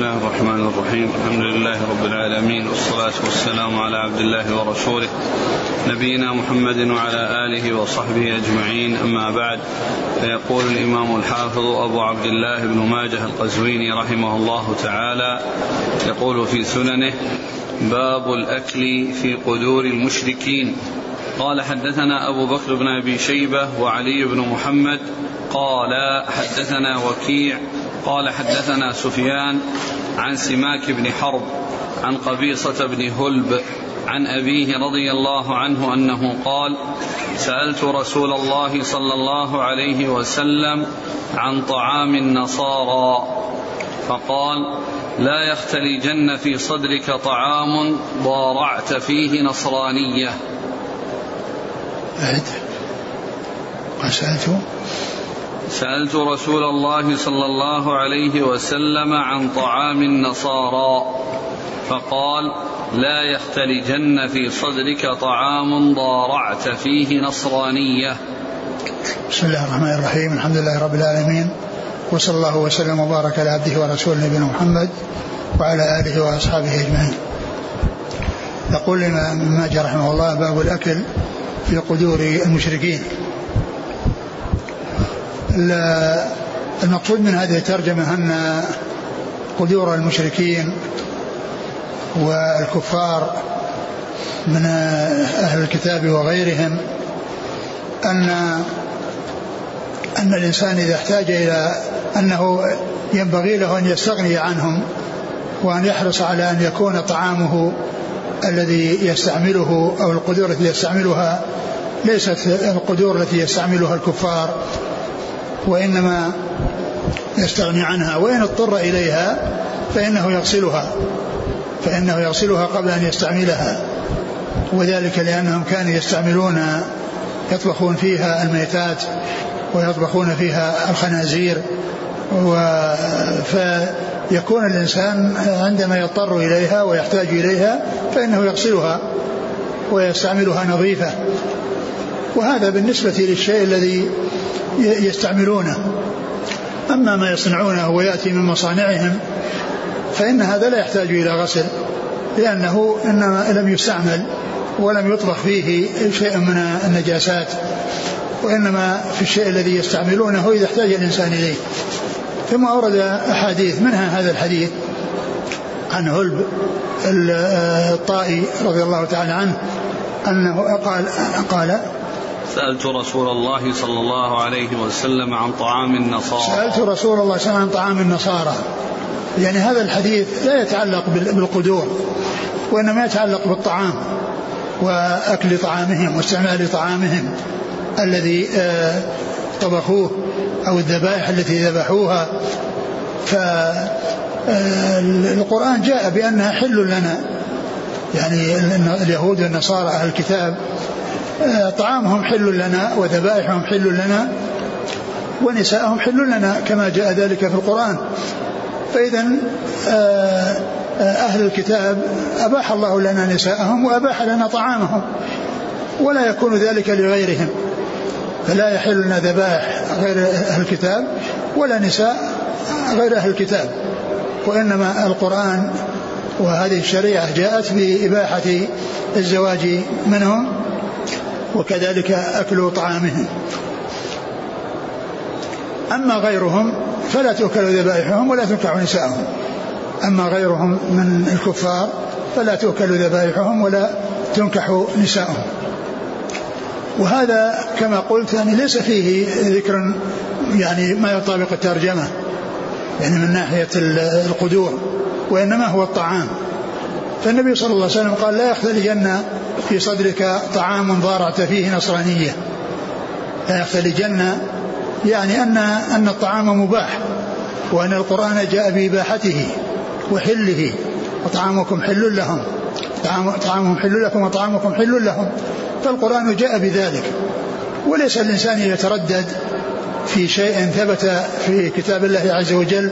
الله الرحمن الرحيم الحمد لله رب العالمين والصلاة والسلام على عبد الله ورسوله نبينا محمد وعلى آله وصحبه أجمعين أما بعد فيقول الإمام الحافظ أبو عبد الله بن ماجه القزويني رحمه الله تعالى يقول في سننه باب الأكل في قدور المشركين قال حدثنا أبو بكر بن أبي شيبة وعلي بن محمد قال حدثنا وكيع قال حدثنا سفيان عن سماك بن حرب عن قبيصة بن هلب عن أبيه رضي الله عنه أنه قال سألت رسول الله صلى الله عليه وسلم عن طعام النصارى فقال لا يختلجن في صدرك طعام ضارعت فيه نصرانية. أعد وسألت سألت رسول الله صلى الله عليه وسلم عن طعام النصارى فقال لا يختلجن في صدرك طعام ضارعت فيه نصرانية. بسم الله الرحمن الرحيم الحمد لله رب العالمين وصلى الله وسلم وبارك على عبده ورسوله نبينا محمد وعلى آله وأصحابه أجمعين. يقول الإمام ماجه رحمه الله باب الأكل في قدور المشركين. المقصود من هذه الترجمة أن قدور المشركين والكفار من أهل الكتاب وغيرهم أن أن الإنسان إذا احتاج إلى أنه ينبغي له أن يستغني عنهم وأن يحرص على أن يكون طعامه الذي يستعمله أو القدور التي يستعملها ليست القدور التي يستعملها الكفار. وإنما يستغني عنها. وإن اضطر إليها فإنه يغسلها فإنه يغسلها قبل أن يستعملها. وذلك لأنهم كانوا يستعملون يطبخون فيها الميتات ويطبخون فيها الخنازير و فيكون الإنسان عندما يضطر إليها ويحتاج إليها فإنه يغسلها ويستعملها نظيفة. وهذا بالنسبة للشيء الذي يستعملونه. أما ما يصنعونه ويأتي من مصانعهم فإن هذا لا يحتاج إلى غسل لأنه إنما لم يستعمل ولم يطبخ فيه شيء من النجاسات وإنما في الشيء الذي يستعملونه إذا احتاج الإنسان إليه. ثم أورد أحاديث منها هذا الحديث عن هلب الطائي رضي الله تعالى عنه أنه قال قال سألت رسول الله صلى الله عليه وسلم عن طعام النصارى. سألت رسول الله صلى الله عليه وسلم عن طعام النصارى. يعني هذا الحديث لا يتعلق بالقدور وإنما يتعلق بالطعام وأكل طعامهم واستعمال طعامهم الذي آه، طبخوه أو الذبائح التي ذبحوها. فالقرآن آه، جاء بأنها حل لنا. يعني اليهود والنصارى أهل الكتاب طعامهم حل لنا وذبائحهم حل لنا ونساءهم حل لنا كما جاء ذلك في القرآن. فإذا آه، أهل الكتاب أباح الله لنا نساءهم وأباح لنا طعامهم ولا يكون ذلك لغيرهم. فلا يحل لنا ذبائح غير أهل الكتاب ولا نساء غير أهل الكتاب. وإنما القرآن وهذه الشريعة جاءت بإباحة الزواج منهم وكذلك أكل طعامهم. أما غيرهم فلا تؤكل ذبائحهم ولا تنكح نساءهم. أما غيرهم من الكفار فلا تؤكل ذبائحهم ولا تنكح نساءهم. وهذا كما قلت يعني ليس فيه ذكر يعني ما يطابق الترجمة يعني من ناحية القدور وإنما هو الطعام. فالنبي صلى الله عليه وسلم قال لا يختلجن في صدرك طعام ضارعت فيه نصرانية. لا يختلجن يعني أن أن الطعام مباح وأن القرآن جاء بإباحته وحله. وطعامكم حل لهم. طعامهم حل لكم وطعامكم حل لهم. فالقرآن جاء بذلك. وليس الإنسان يتردد في شيء ثبت في كتاب الله عز وجل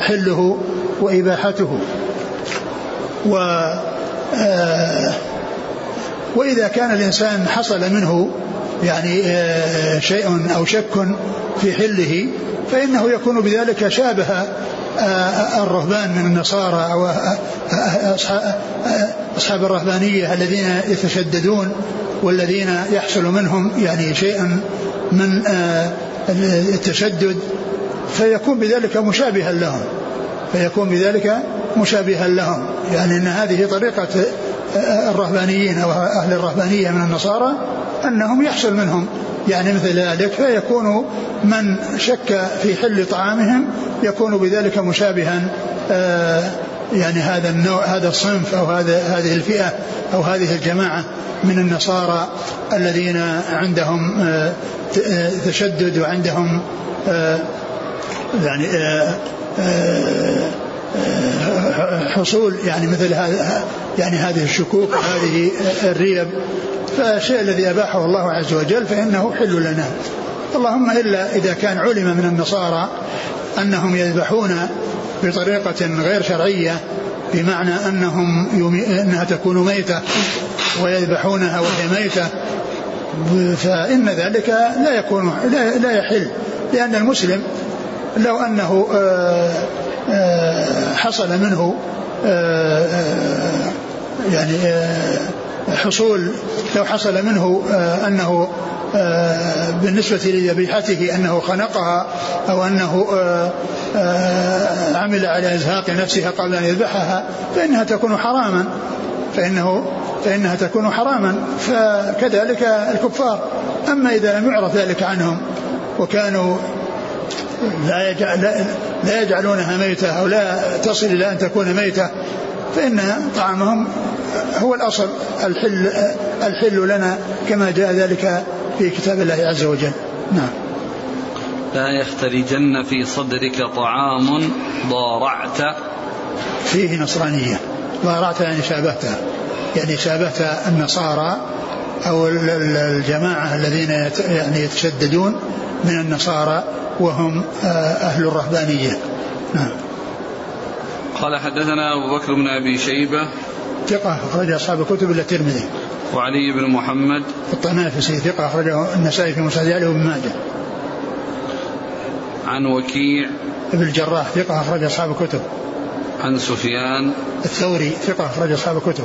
حله وإباحته. و آه وإذا كان الإنسان حصل منه يعني آه شيء أو شك في حله فإنه يكون بذلك شابه الرهبان من النصارى أو أصحاب الرهبانية الذين يتشددون والذين يحصل منهم يعني شيء من التشدد فيكون بذلك مشابها لهم فيكون بذلك مشابها لهم. يعني إن هذه طريقة الرهبانيين أو أهل الرهبانية من النصارى أنهم يحصل منهم. يعني مثل ذلك فيكون من شك في حل طعامهم يكون بذلك مشابها آه، يعني هذا النوع هذا الصنف أو هذا هذه الفئة أو هذه الجماعة من النصارى الذين عندهم آه، آه، تشدد وعندهم يعني حصول يعني مثل هذا يعني هذه الشكوك وهذه الريب فالشيء الذي أباحه الله عز وجل فإنه حل لنا. اللهم إلا إذا كان علم من النصارى أنهم يذبحون بطريقة غير شرعية بمعنى أنهم أنها تكون ميتة ويذبحونها وهي ميتة فإن ذلك لا يكون لا يحل لأن المسلم لو آه، آه، حصل منه آه، يعني حصول لو حصل منه أنه بالنسبة لذبيحته أنه خنقها أو أنه عمل على إزهاق نفسها قبل أن يذبحها فإنها تكون حراما فإنه فإنها تكون حراما فكذلك الكفار. أما إذا لم يعرف ذلك عنهم وكانوا لا, لا يجعلونها ميتة أو لا تصل إلى أن تكون ميتة فإن طعامهم هو الأصل الحل, الحل لنا كما جاء ذلك في كتاب الله عز وجل. نعم. لا يختلجن في صدرك طعام ضارعت. فيه نصرانية. ضارعت يعني شابهتها يعني شابهت النصارى أو الجماعة الذين يعني يتشددون من النصارى. وهم آه، أهل الرهبانية. نعم. قال حدثنا أبو بكر بن أبي شيبة. ثقة أخرج أصحاب الكتب إلا الترمذي. وعلي بن محمد. الطنافسي ثقة أخرجه النسائي في مسند علي وابن ماجه. عن وكيع. ابن الجراح ثقة أخرج أصحاب الكتب. عن سفيان. الثوري ثقة أخرج أصحاب الكتب.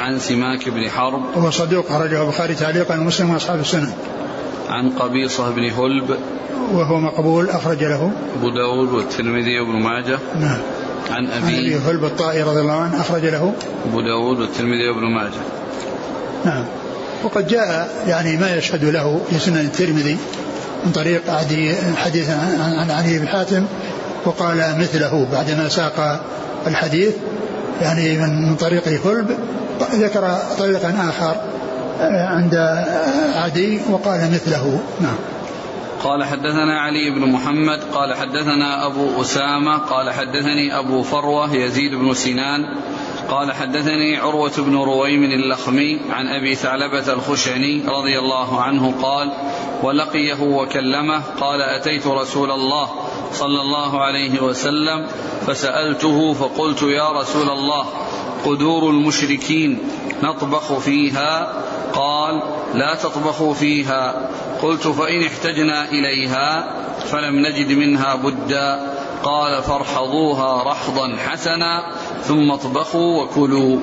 عن سماك بن حرب. وهو صدوق أخرجه البخاري تعليقا ومسلم وأصحاب السنن عن قبيصة بن هلب. وهو مقبول أخرج له. أبو داود والترمذي وابن ماجه. نعم. عن أبي أبي هلب الطائي رضي الله عنه أخرج له. أبو داود والترمذي وابن ماجه. نعم. وقد جاء يعني ما يشهد له في سنن الترمذي من طريق عدي حديث عن علي بن حاتم وقال مثله بعدما ساق الحديث يعني من طريق هلب ذكر طريقا آخر. عند عدي وقال مثله. نعم. قال حدثنا علي بن محمد قال حدثنا أبو أسامة قال حدثني أبو فروة يزيد بن سنان قال حدثني عروة بن رويم اللخمي عن أبي ثعلبة الخشني رضي الله عنه قال ولقيه وكلمه قال أتيت رسول الله صلى الله عليه وسلم فسألته فقلت يا رسول الله قدور المشركين نطبخ فيها؟ قال لا تطبخوا فيها. قلت فإن احتجنا إليها فلم نجد منها بدا. قال فارحضوها رحضا حسنا ثم اطبخوا وكلوا.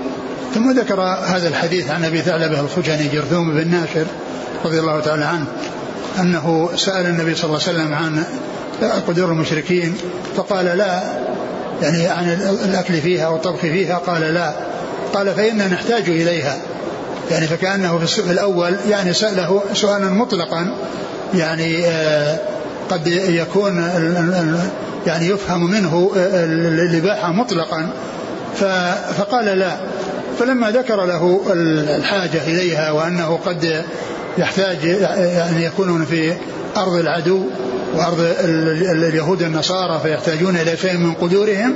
ثم ذكر هذا الحديث عن أبي ثعلبة الخجني جرثوم بن ناشر رضي الله تعالى عنه أنه سأل النبي صلى الله عليه وسلم عن قدور المشركين. فقال لا. يعني عن الأكل فيها والطبخ فيها قال لا. قال فإنا نحتاج إليها. يعني فكأنه في الأول يعني سأله سؤالا مطلقا. يعني آه، قد يكون يعني يفهم منه الإباحة مطلقا. فقال لا. فلما ذكر له الحاجة إليها وأنه قد يحتاج يعني يكون في أرض العدو وأرض اليهود النصارى فيحتاجون إلى شيء من قدورهم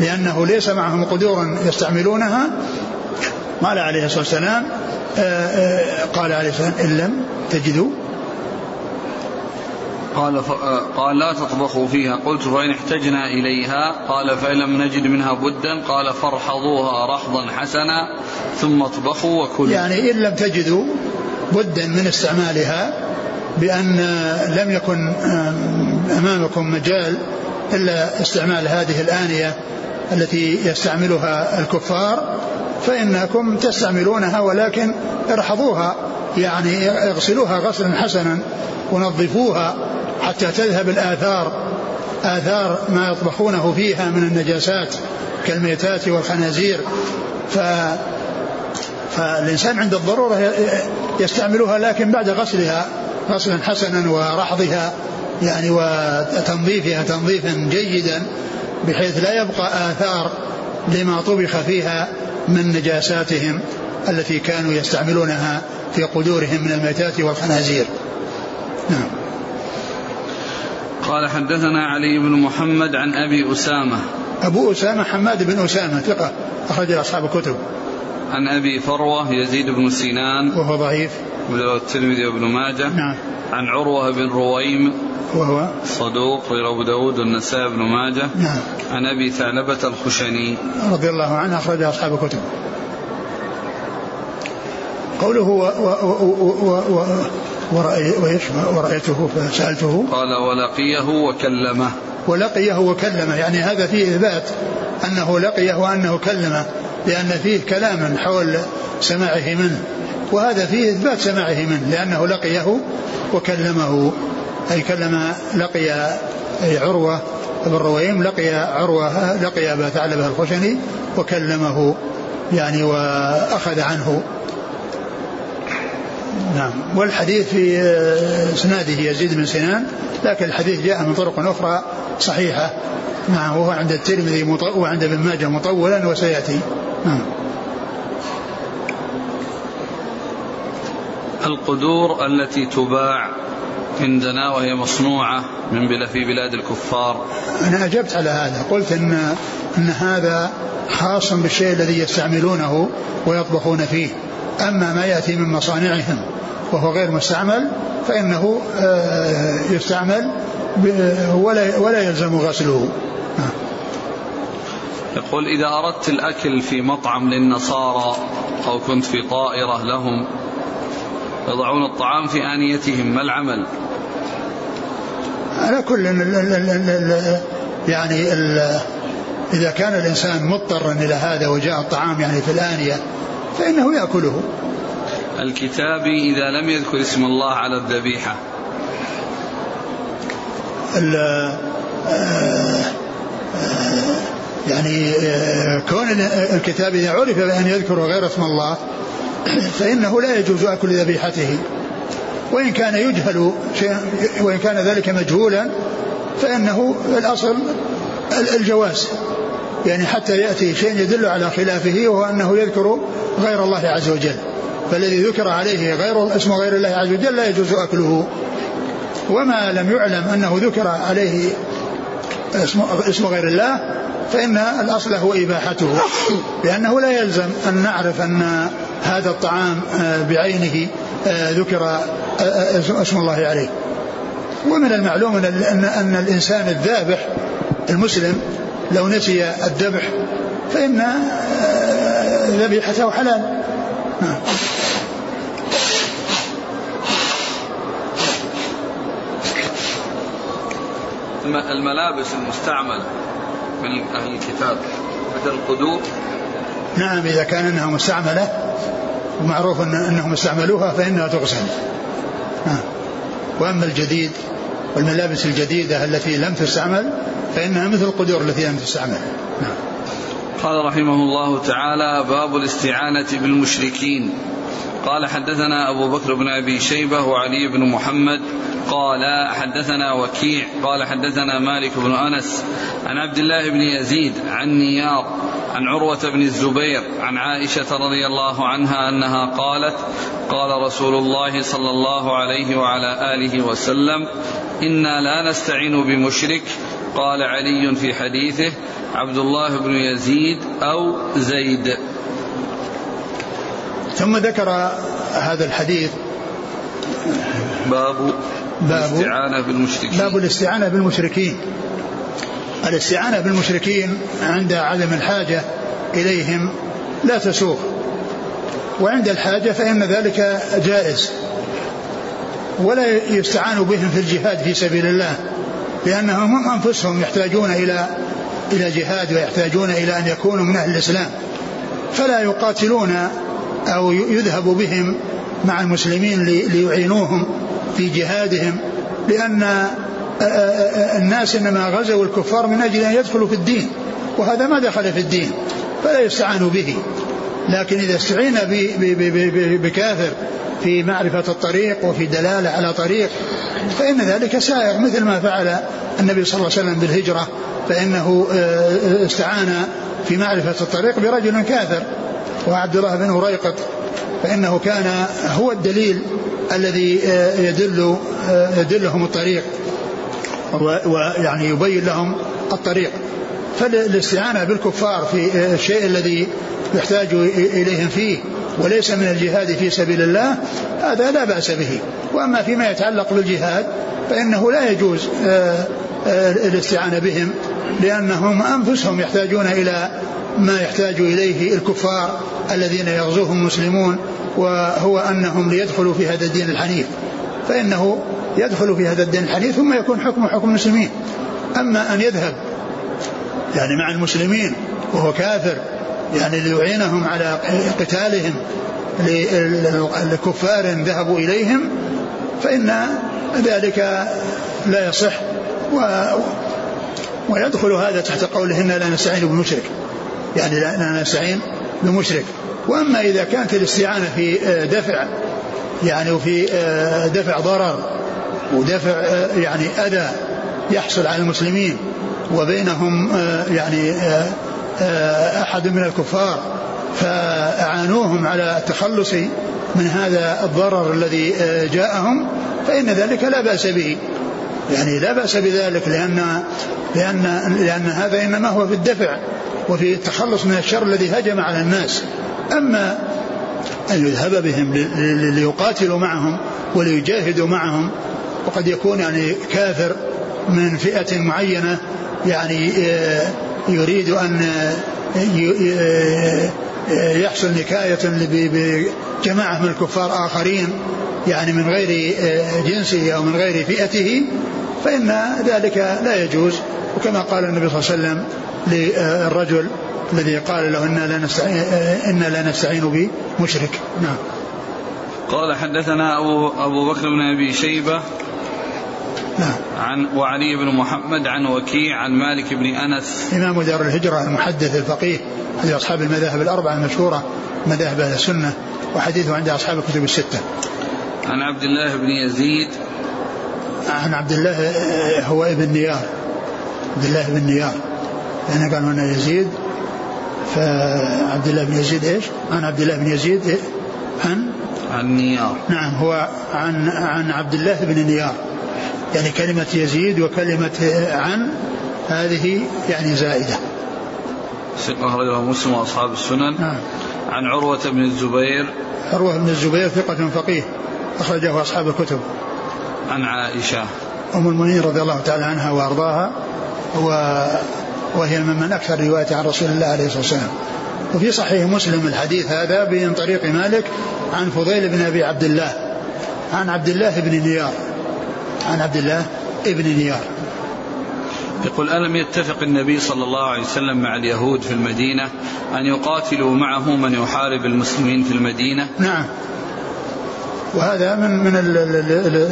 لأنه ليس معهم قدور يستعملونها. قال عليه الصلاة والسلام آه، آه، قال عليه الصلاة والسلام إن لم تجدوا. قال ف... آه، قال لا تطبخوا فيها. قلت فإن احتجنا إليها. قال فإن لم نجد منها بدا. قال فارحضوها رحضا حسنا ثم اطبخوا وكلوا. يعني إن لم تجدوا بدا من استعمالها بأن لم يكن أمامكم مجال إلا استعمال هذه الآنية التي يستعملها الكفار فإنكم تستعملونها ولكن ارحضوها يعني اغسلوها غسلا حسنا ونظفوها حتى تذهب الآثار آثار ما يطبخونه فيها من النجاسات كالميتات والخنازير. ف فالإنسان عند الضرورة يستعملها لكن بعد غسلها. غسلا حسنا ورحضها يعني وتنظيفها تنظيفا جيدا بحيث لا يبقى آثار لما طبخ فيها من نجاساتهم التي كانوا يستعملونها في قدورهم من الميتات والخنازير. نعم. قال حدثنا علي بن محمد عن أبي أسامة. أبو أسامة حماد بن أسامة ثقة أخرج أصحاب الكتب. عن أبي فروة يزيد بن سنان وهو ضعيف. الترمذي وابن ماجه نعم. عن عروة بن رويم وهو صدوق غير أبو داود والنسائي بن ماجه نعم. عن أبي ثعلبة الخشني. رضي الله عنه أخرج أصحاب الكتب. قوله و و و و و ورأيته فسألته. قال ولقيه وكلمه. ولقيه وكلمه يعني هذا فيه إثبات أنه لقيه وأنه كلمه لأن فيه كلاما حول سماعه منه. وهذا فيه إثبات سماعه منه لأنه لقيه وكلمه أي كلم لقي عروة بن رويم لقي عروة لقي أبا ثعلبة الخشني وكلمه يعني وأخذ عنه. نعم. والحديث في إسناده يزيد بن سنان لكن الحديث جاء من طرق أخرى صحيحة. نعم وهو عند الترمذي وعند ابن ماجه مطولا وسيأتي. نعم. القدور التي تباع عندنا وهي مصنوعة من بلا في بلاد الكفار. أنا أجبت على هذا. قلت إن, إن هذا خاص بالشيء الذي يستعملونه ويطبخون فيه. أما ما يأتي من مصانعهم وهو غير مستعمل فإنه آه، يستعمل ولا ولا يلزم غسله. نعم. يقول إذا أردت الأكل في مطعم للنصارى أو كنت في طائرة لهم يضعون الطعام في آنيتهم ما العمل؟ على كل يعني إذا كان الإنسان مضطرا إلى هذا وجاء الطعام يعني في الآنية فإنه يأكله. الكتابي إذا لم يذكر اسم الله على الذبيحة. آه، آه، يعني آه، كون الكتاب إذا عرف بأن يذكر غير اسم الله فإنه لا يجوز أكل ذبيحته. وإن كان يجهل وإن كان ذلك مجهولا فإنه الأصل الجواز. يعني حتى يأتي شيء يدل على خلافه وهو أنه يذكر غير الله عز وجل. فالذي ذكر عليه غير اسم غير الله عز وجل لا يجوز أكله. وما لم يعلم أنه ذكر عليه اسم, اسم غير الله فإن الأصل هو إباحته. لأنه لا يلزم أن نعرف أن هذا الطعام آه، بعينه آه، ذكر آه، اسم الله عليه. ومن المعلوم أن, أن الإنسان الذابح المسلم لو نسي الذبح فإن ذبيحته حلال. الملابس المستعملة من أهل الكتاب مثل القدور نعم إذا كان أنها مستعملة ومعروف أن أنهم استعملوها فإنها تغسل. وأما الجديد والملابس الجديدة التي لم تستعمل فإنها مثل القدور التي لم تستعمل. قال رحمه الله تعالى باب الاستعانة بالمشركين. قال حدثنا أبو بكر بن أبي شيبة وعلي بن محمد قال حدثنا وكيع قال حدثنا مالك بن أنس عن عبد الله بن يزيد عن نيار عن عروة بن الزبير عن عائشة رضي الله عنها أنها قالت قال رسول الله صلى الله عليه وعلى آله وسلم إنا لا نستعين بمشرك قال علي في حديثه عبد الله بن يزيد أو زيد ثم ذكر هذا الحديث. باب باب الاستعانة بالمشركين. باب الاستعانة بالمشركين. الاستعانة بالمشركين عند عدم الحاجة إليهم لا تسوغ وعند الحاجة فإن ذلك جائز. ولا يستعان بهم في الجهاد في سبيل الله لأنهم هم أنفسهم يحتاجون إلى إلى جهاد ويحتاجون إلى أن يكونوا من أهل الإسلام. فلا يقاتلون أو يذهب بهم مع المسلمين ليعينوهم في جهادهم لأن الناس إنما غزوا الكفار من أجل أن يدخلوا في الدين وهذا ما دخل في الدين فلا يستعان به. لكن إذا استعين بكافر في معرفة الطريق وفي دلالة على طريق فإن ذلك سائر مثل ما فعل النبي صلى الله عليه وسلم بالهجرة فإنه آه، استعان في معرفة الطريق برجل كافر. وعبد الله بن هريقط فإنه كان هو الدليل الذي آه، يدل آه، يدلهم الطريق ويعني يبين لهم الطريق. فالاستعانة بالكفار في الشيء الذي يحتاج إليهم فيه وليس من الجهاد في سبيل الله هذا لا بأس به. وأما فيما يتعلق بالجهاد فإنه لا يجوز آه، آه، الاستعانة بهم لأنهم أنفسهم يحتاجون إلى ما يحتاج إليه الكفار الذين يغزوهم المسلمون وهو أنهم ليدخلوا في هذا الدين الحنيف. فإنه يدخل في هذا الدين الحنيف ثم يكون حكمه حكم المسلمين. أما أن يذهب يعني مع المسلمين وهو كافر يعني ليعينهم على قتالهم لكفار ذهبوا إليهم فإن ذلك لا يصح و ويدخل هذا تحت قوله إنا لا نستعين بمشرك يعني لا نستعين بمشرك. وأما إذا كانت الاستعانة في دفع يعني وفي دفع ضرر ودفع يعني أذى يحصل على المسلمين وبينهم يعني أحد من الكفار فأعانوهم على التخلص من هذا الضرر الذي جاءهم فإن ذلك لا بأس به. يعني لا بأس بذلك لأن لأن لأن هذا إنما هو في الدفع وفي التخلص من الشر الذي هجم على الناس. أما أن يذهب بهم ليقاتلوا معهم وليجاهدوا معهم وقد يكون يعني كافر من فئة معينة يعني يريد أن يحصل نكاية بجماعة من الكفار آخرين يعني من غير جنسه أو من غير فئته فإن ذلك لا يجوز. وكما قال النبي صلى الله عليه وسلم للرجل الذي قال له إنا لا نستعين, إنا لا نستعين بمشرك. نعم. قال حدثنا أبو, أبو بكر بن أبي شيبة نعم. عن وعلي بن محمد عن وكيع عن مالك بن أنس. إمام دار الهجرة المحدث الفقيه أحد أصحاب المذاهب الأربعة المشهورة مذاهب أهل السنة وحديثه عند أصحاب الكتب الستة. عن عبد الله بن يزيد. عن عبد الله هو ابن نيار. عبد الله بن نيار. لأن قالوا أن يزيد. فعبد الله بن يزيد إيش؟ عن عبد الله بن يزيد إيه؟ عن؟ عن نيار. نعم هو عن عن عبد الله بن نيار. يعني كلمة يزيد وكلمة عن هذه يعني زائدة. ثقة أخرجه مسلم وأصحاب السنن. نعم. عن عروة بن الزبير. عروة بن الزبير ثقة فقيه أخرجه أصحاب الكتب. عن عائشة. أم المؤمنين رضي الله تعالى عنها وأرضاها و وهي ممن أكثر رواية عن رسول الله عليه الصلاة والسلام. وفي صحيح مسلم الحديث هذا من طريق مالك عن فضيل بن أبي عبد الله عن عبد الله بن نيار. عن عبد الله ابن نيار. يقول ألم يتفق النبي صلى الله عليه وسلم مع اليهود في المدينة أن يقاتلوا معه من يحارب المسلمين في المدينة؟ نعم. وهذا من من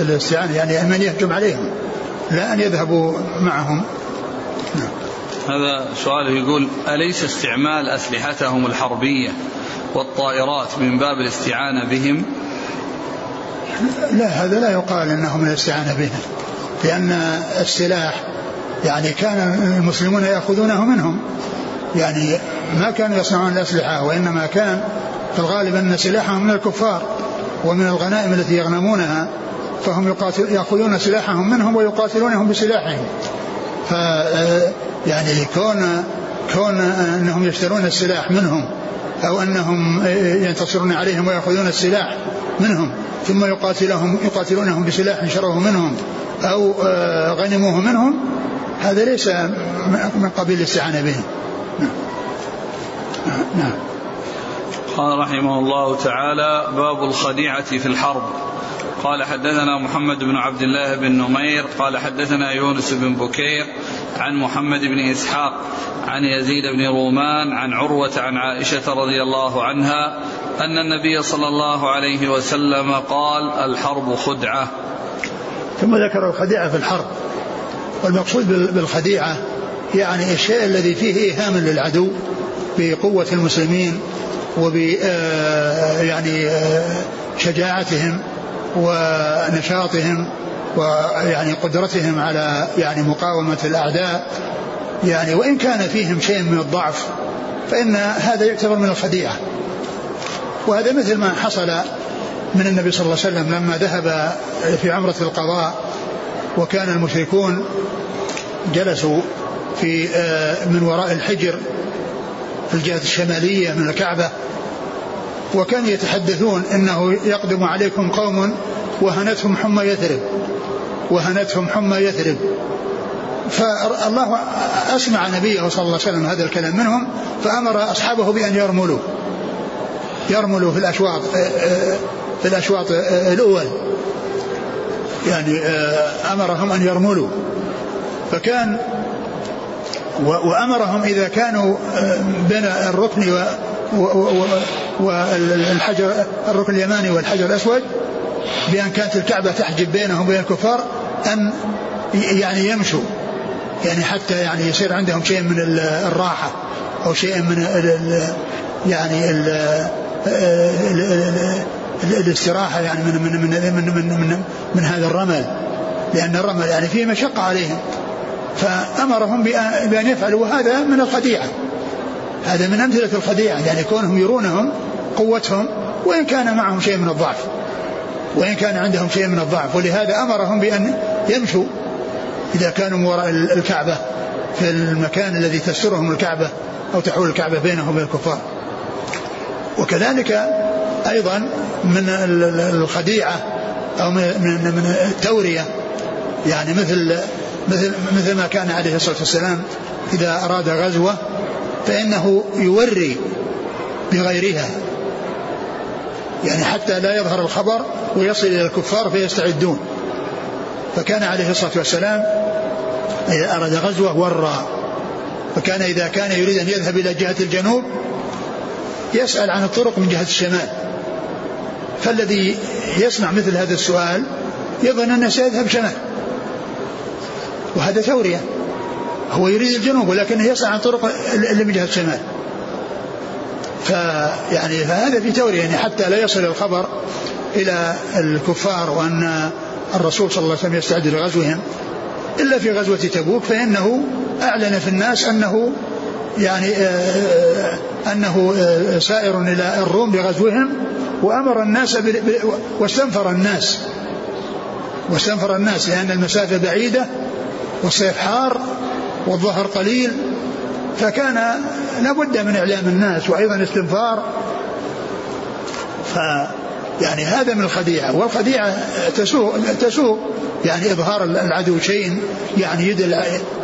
الاستعانة يعني من يهجم عليهم لا أن يذهبوا معهم. نعم. هذا سؤال يقول أليس استعمال أسلحتهم الحربية والطائرات من باب الاستعانة بهم لا هذا لا يقال إنه من الاستعانه بهم لأن السلاح يعني كان المسلمون يأخذونه منهم. يعني ما كانوا يصنعون الأسلحة وإنما كان في الغالب أن سلاحهم من الكفار ومن الغنائم التي يغنمونها فهم يقاتل يأخذون سلاحهم منهم ويقاتلونهم بسلاحهم. ف يعني كون كون أنهم يشترون السلاح منهم أو أنهم ينتصرون عليهم ويأخذون السلاح منهم ثم يقاتلهم يقاتلونهم بسلاح شروه منهم أو آه، غنموه منهم هذا ليس من قبيل الاستعانة بهم نعم. نعم. قال رحمه الله تعالى باب الخديعة في الحرب. قال حدثنا محمد بن عبد الله بن نمير قال حدثنا يونس بن بكير عن محمد بن إسحاق عن يزيد بن رومان عن عروة عن عائشة رضي الله عنها أن النبي صلى الله عليه وسلم قال الحرب خدعة. ثم ذكر الخديعة في الحرب. والمقصود بالخديعة يعني الشيء الذي فيه إيهام للعدو بقوة المسلمين وب آه، يعني آه، شجاعتهم ونشاطهم ويعني قدرتهم على يعني مقاومة الأعداء. يعني وإن كان فيهم شيء من الضعف فإن هذا يعتبر من الخديعة. وهذا مثل ما حصل من النبي صلى الله عليه وسلم لما ذهب في عمرة القضاء وكان المشركون جلسوا في آه، من وراء الحجر في الجهة الشمالية من الكعبة. وكانوا يتحدثون إنه يقدم عليكم قوم وهنتهم حمى يثرب وهنتهم حمى يثرب. فالله أسمع نبيه صلى الله عليه وسلم هذا الكلام منهم فأمر أصحابه بأن يرملوا يرملوا في الأشواط في الأشواط الأول. يعني أمرهم أن يرملوا. فكان وأمرهم إذا كانوا بين الركن والحجر الركن اليماني والحجر الأسود بأن كانت الكعبة تحجب بينهم وبين الكفار ان يعني يمشوا يعني حتى يعني يصير عندهم شيء من الراحة أو شيء من ال يعني ال الاستراحة يعني من من من من من, من, من هذا الرمل لأن الرمل يعني فيه مشقة عليهم. فأمرهم بأن يفعلوا وهذا من الخديعة. هذا من أمثلة الخديعة يعني كونهم يرونهم قوتهم وإن كان معهم شيء من الضعف وإن كان عندهم شيء من الضعف ولهذا أمرهم بأن يمشوا إذا كانوا وراء الكعبة في المكان الذي تسترهم الكعبة أو تحول الكعبة بينهم وبين الكفار. وكذلك أيضا من الخديعة أو من من التورية يعني مثل مثل مثل ما كان عليه الصلاة والسلام إذا أراد غزوة فإنه يوري بغيرها. يعني حتى لا يظهر الخبر ويصل إلى الكفار فيستعدون. فكان عليه الصلاة والسلام إذا أراد غزوة ورى فكان إذا كان يريد أن يذهب إلى جهة الجنوب يسأل عن الطرق من جهة الشمال. فالذي يسمع مثل هذا السؤال يظن أنه سيذهب شمال. وهذا تورية هو يريد الجنوب ولكنه يسعى عن طرق اللي من جهة الشمال فيعني فهذا في تورية يعني حتى لا يصل الخبر إلى الكفار وأن الرسول صلى الله عليه وسلم يستعد لغزوهم إلا في غزوة تبوك فإنه أعلن في الناس أنه يعني آه، أنه آه، سائر إلى الروم لغزوهم وأمر الناس واستنفر الناس. واستنفر الناس لأن المسافة بعيدة والصيف حار والظهر قليل فكان لابد من إعلام الناس وأيضا استنفار ف يعني هذا من الخديعة والخديعة تسوء تسوء يعني إظهار العدو شيء يعني يدل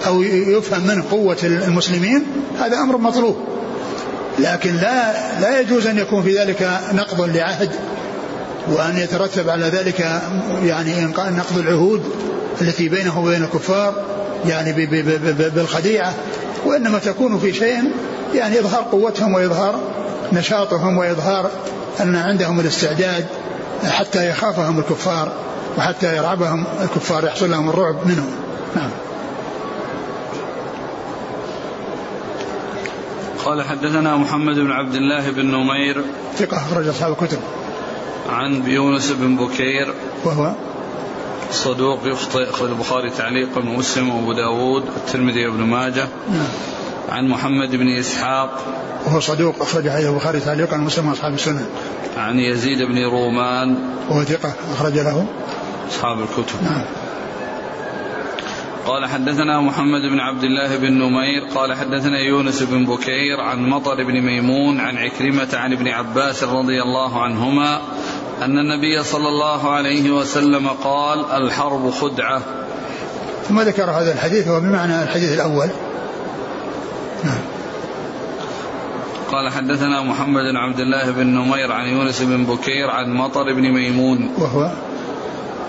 أو يفهم منه قوة المسلمين هذا أمر مطلوب. لكن لا لا يجوز أن يكون في ذلك نقض لعهد. وأن يترتب على ذلك يعني نقض العهود التي بينه وبين الكفار يعني بالخديعة وإنما تكون في شيء يعني إظهار قوتهم وإظهار نشاطهم وإظهار أن عندهم الاستعداد حتى يخافهم الكفار وحتى يرعبهم الكفار يحصل لهم الرعب منهم. نعم. قال حدثنا محمد بن عبد الله بن نمير. ثقة أخرج أصحاب الكتب. عن يونس بن بكير. وهو صدوق يخطئ أخرج البخاري تعليقا ومسلم وأبو داود والترمذي وابن ماجه. نعم. عن محمد بن إسحاق. وهو صدوق أخرج حديث البخاري تعليقا ومسلم وأصحاب السنن عن يزيد بن رومان. وهو ثقة أخرج له. أصحاب الكتب. نعم. قال حدثنا محمد بن عبد الله بن نمير. قال حدثنا يونس بن بكير عن مطر بن ميمون عن عكرمة عن ابن عباس رضي الله عنهما أن النبي صلى الله عليه وسلم قال الحرب خدعة. ثم ذكر هذا الحديث هو بمعنى الحديث الأول. نعم. قال حدثنا محمد بن عبد الله بن نمير عن يونس بن بكير عن مطر بن ميمون. وهو؟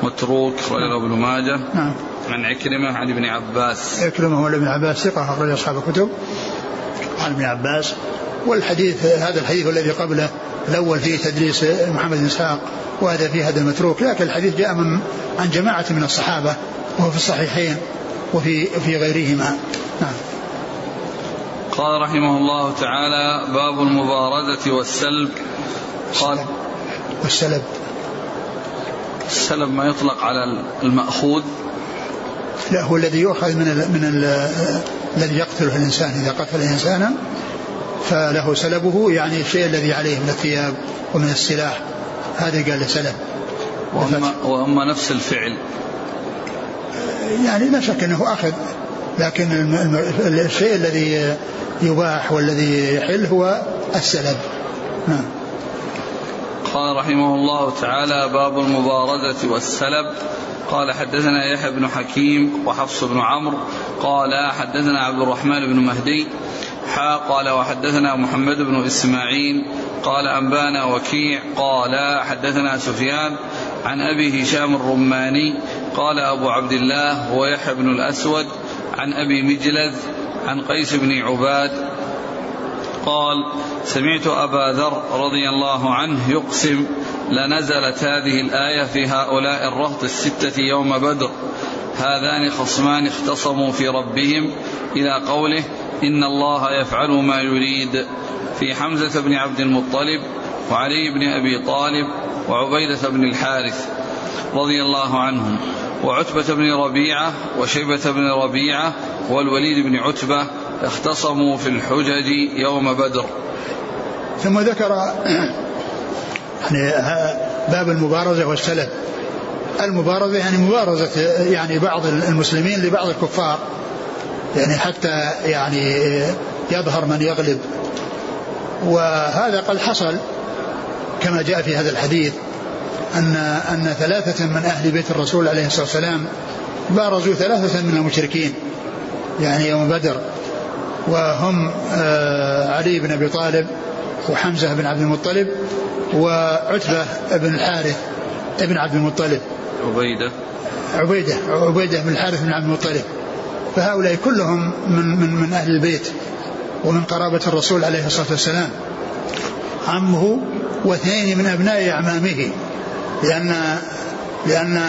متروك رواه ابن ماجه. نعم. عن عكرمة عن ابن عباس. عكرمة هو ابن عباس ثقة أخرج أصحاب الكتب. عن ابن عباس. والحديث هذا الحديث الذي قبله الأول فيه تدريس محمد بن إسحاق وهذا فيه هذا المتروك لكن الحديث جاء من عن جماعة من الصحابة وهو في الصحيحين وفي في غيرهما. نعم. قال رحمه الله تعالى باب المبارزة والسلب. قال والسلب. السلب ما يطلق على المأخوذ. لا هو الذي يؤخذ من ال من ال الذي يقتله الإنسان. إذا قتل انسانا فله سلبه يعني الشيء الذي عليه من الثياب ومن السلاح. هذا قال له سلب. واما وأما نفس الفعل. يعني لا شك أنه أخذ. لكن الشيء الذي يباح والذي يحل هو السلب. نعم. قال رحمه الله تعالى باب المبارزة والسلب. قال حدثنا يحيى بن حكيم وحفص بن عمرو. قال حدثنا عبد الرحمن بن مهدي. حا قال وحدثنا محمد بن إسماعيل. قال أنبانا وكيع. قال حدثنا سفيان عن أبي هشام الرماني. قال أبو عبد الله هو يحيى بن الأسود عن أبي مجلذ عن قيس بن عباد قال سمعت أبا ذر رضي الله عنه يقسم لنزلت هذه الآية في هؤلاء الرهط الستة يوم بدر. هذان خصمان اختصموا في ربهم إلى قوله إن الله يفعل ما يريد. في حمزة بن عبد المطلب وعلي بن أبي طالب وعبيدة بن الحارث رضي الله عنهم وعتبة بن ربيعة وشيبة بن ربيعة والوليد بن عتبة اختصموا في الحجج يوم بدر. ثم ذكر يعني باب المبارزة والسلب المبارزة يعني مبارزة يعني بعض المسلمين لبعض الكفار. يعني حتى يعني يظهر من يغلب. وهذا قد حصل كما جاء في هذا الحديث أن أن ثلاثة من أهل بيت الرسول عليه الصلاة والسلام بارزوا ثلاثة من المشركين. يعني يوم بدر. وهم آه، علي بن أبي طالب وحمزة بن عبد المطلب وعتبة بن الحارث بن عبد المطلب. عبيدة. عبيدة عبيدة بن الحارث بن عبد المطلب. فهؤلاء كلهم من من من أهل البيت ومن قرابة الرسول عليه الصلاة والسلام. عمه واثنين من أبناء أعمامه لأن لأن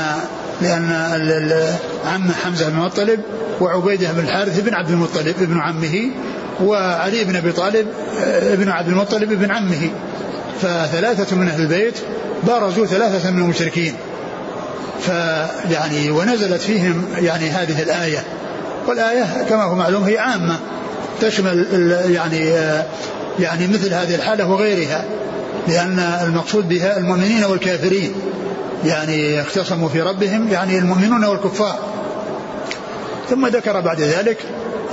لأن عم حمزة بن المطلب وعبيدة بن الحارث بن عبد المطلب ابن عمه وعلي بن أبي طالب ابن عبد المطلب ابن عمه. فثلاثة من أهل البيت بارزوا ثلاثة من المشركين. فيعني ونزلت فيهم يعني هذه الآية. والآية كما هو معلوم هي عامة تشمل يعني يعني مثل هذه الحالة وغيرها لأن المقصود بها المؤمنين والكافرين. يعني اختصموا في ربهم يعني المؤمنون والكفار. ثم ذكر بعد ذلك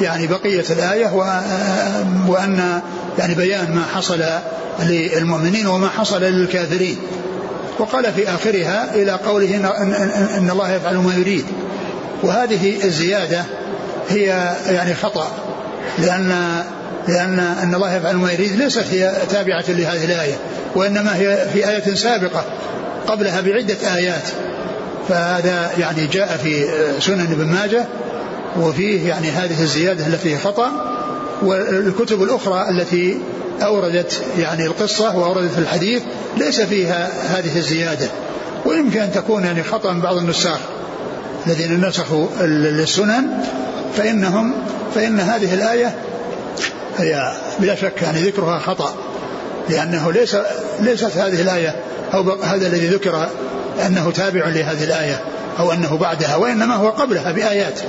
يعني بقية الآية وأن يعني بيان ما حصل للمؤمنين وما حصل للكافرين. وقال في آخرها إلى قوله إن, إن الله يفعل ما يريد. وهذه الزيادة هي يعني خطأ لأن لأن أن الله يفعل ما يريد ليست هي تابعة لهذه الآية وإنما هي في آية سابقة قبلها بعدة آيات. فهذا يعني جاء في سنن ابن ماجه وفيه يعني هذه الزيادة التي خطأ والكتب الأخرى التي أوردت يعني القصة وأوردت الحديث ليس فيها هذه الزيادة. ويمكن أن تكون يعني خطأ من بعض النساخ الذين نسخوا السنن فإنهم فإن هذه الآية هي بلا شك يعني ذكرها خطأ لأنه ليس ليست هذه الآية أو هذا الذي ذكر أنه تابع لهذه الآية أو أنه بعدها وإنما هو قبلها بآيات.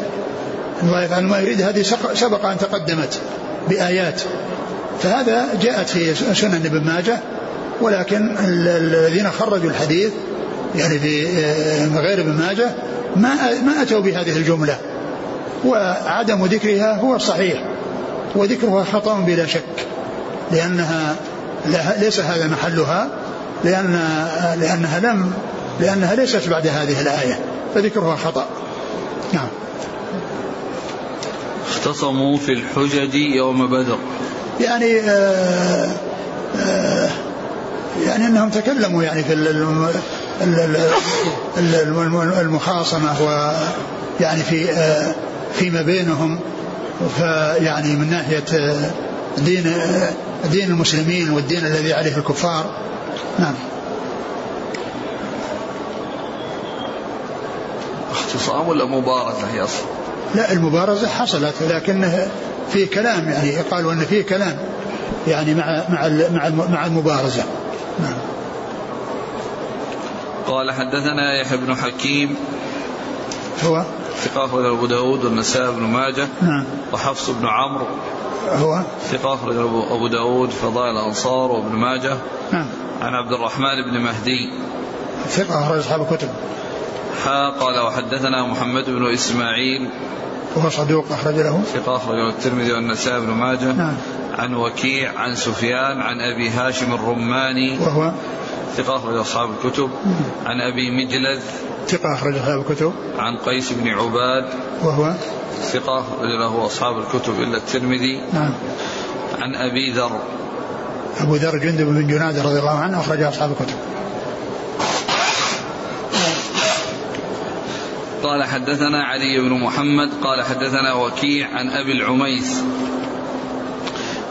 الله يفعل ما يريد هذه سبق أن تقدمت بآيات. فهذا جاءت في سنن ابن ماجه ولكن الذين خرجوا الحديث يعني في آه، غير ابن ماجه ما ما أتوا بهذه الجملة. وعدم ذكرها هو الصحيح وذكرها خطأ بلا شك لأنها ليس هذا محلها لأن لأنها لم لأنها ليست بعد هذه الآية فذكرها خطأ. نعم. اختصموا في الحجج يوم بدر. يعني آآ آه، آآ آه، يعني إنهم تكلموا يعني في المخاصمة ويعني في فيما بينهم. فيعني من ناحية دين دين المسلمين والدين الذي عليه الكفار. نعم. اختصام ولا مبارزة هي أصلا لا المبارزة حصلت لكن في كلام يعني قالوا أن فيه كلام يعني مع مع مع مع المبارزة. نعم. قال حدثنا يحيى بن حكيم هو؟ ثقة أبو داود والنسائي بن ماجه نعم. وحفص بن عمرو. هو؟ ثقة أخرج أبو داود فضائل الأنصار وابن ماجه. نعم. عن عبد الرحمن بن مهدي. ثقة أخرج أصحاب الكتب. حا قال وحدثنا محمد بن إسماعيل. وهو صدوق أخرج له. ثقة أخرجه الترمذي والنسائي بن ماجه. نعم. عن وكيع عن سفيان عن أبي هاشم الرماني. وهو؟ ثقة أخرج أصحاب الكتب. عن أبي مجلذ ثقة أخرج أصحاب الكتب. عن قيس بن عباد. وهو؟ ثقة أخرج له أصحاب الكتب إلا الترمذي. نعم. عن أبي ذر. أبو ذر جندب بن جناد رضي الله عنه أخرج أصحاب الكتب. قال حدثنا علي بن محمد قال حدثنا وكيع عن أبي العميس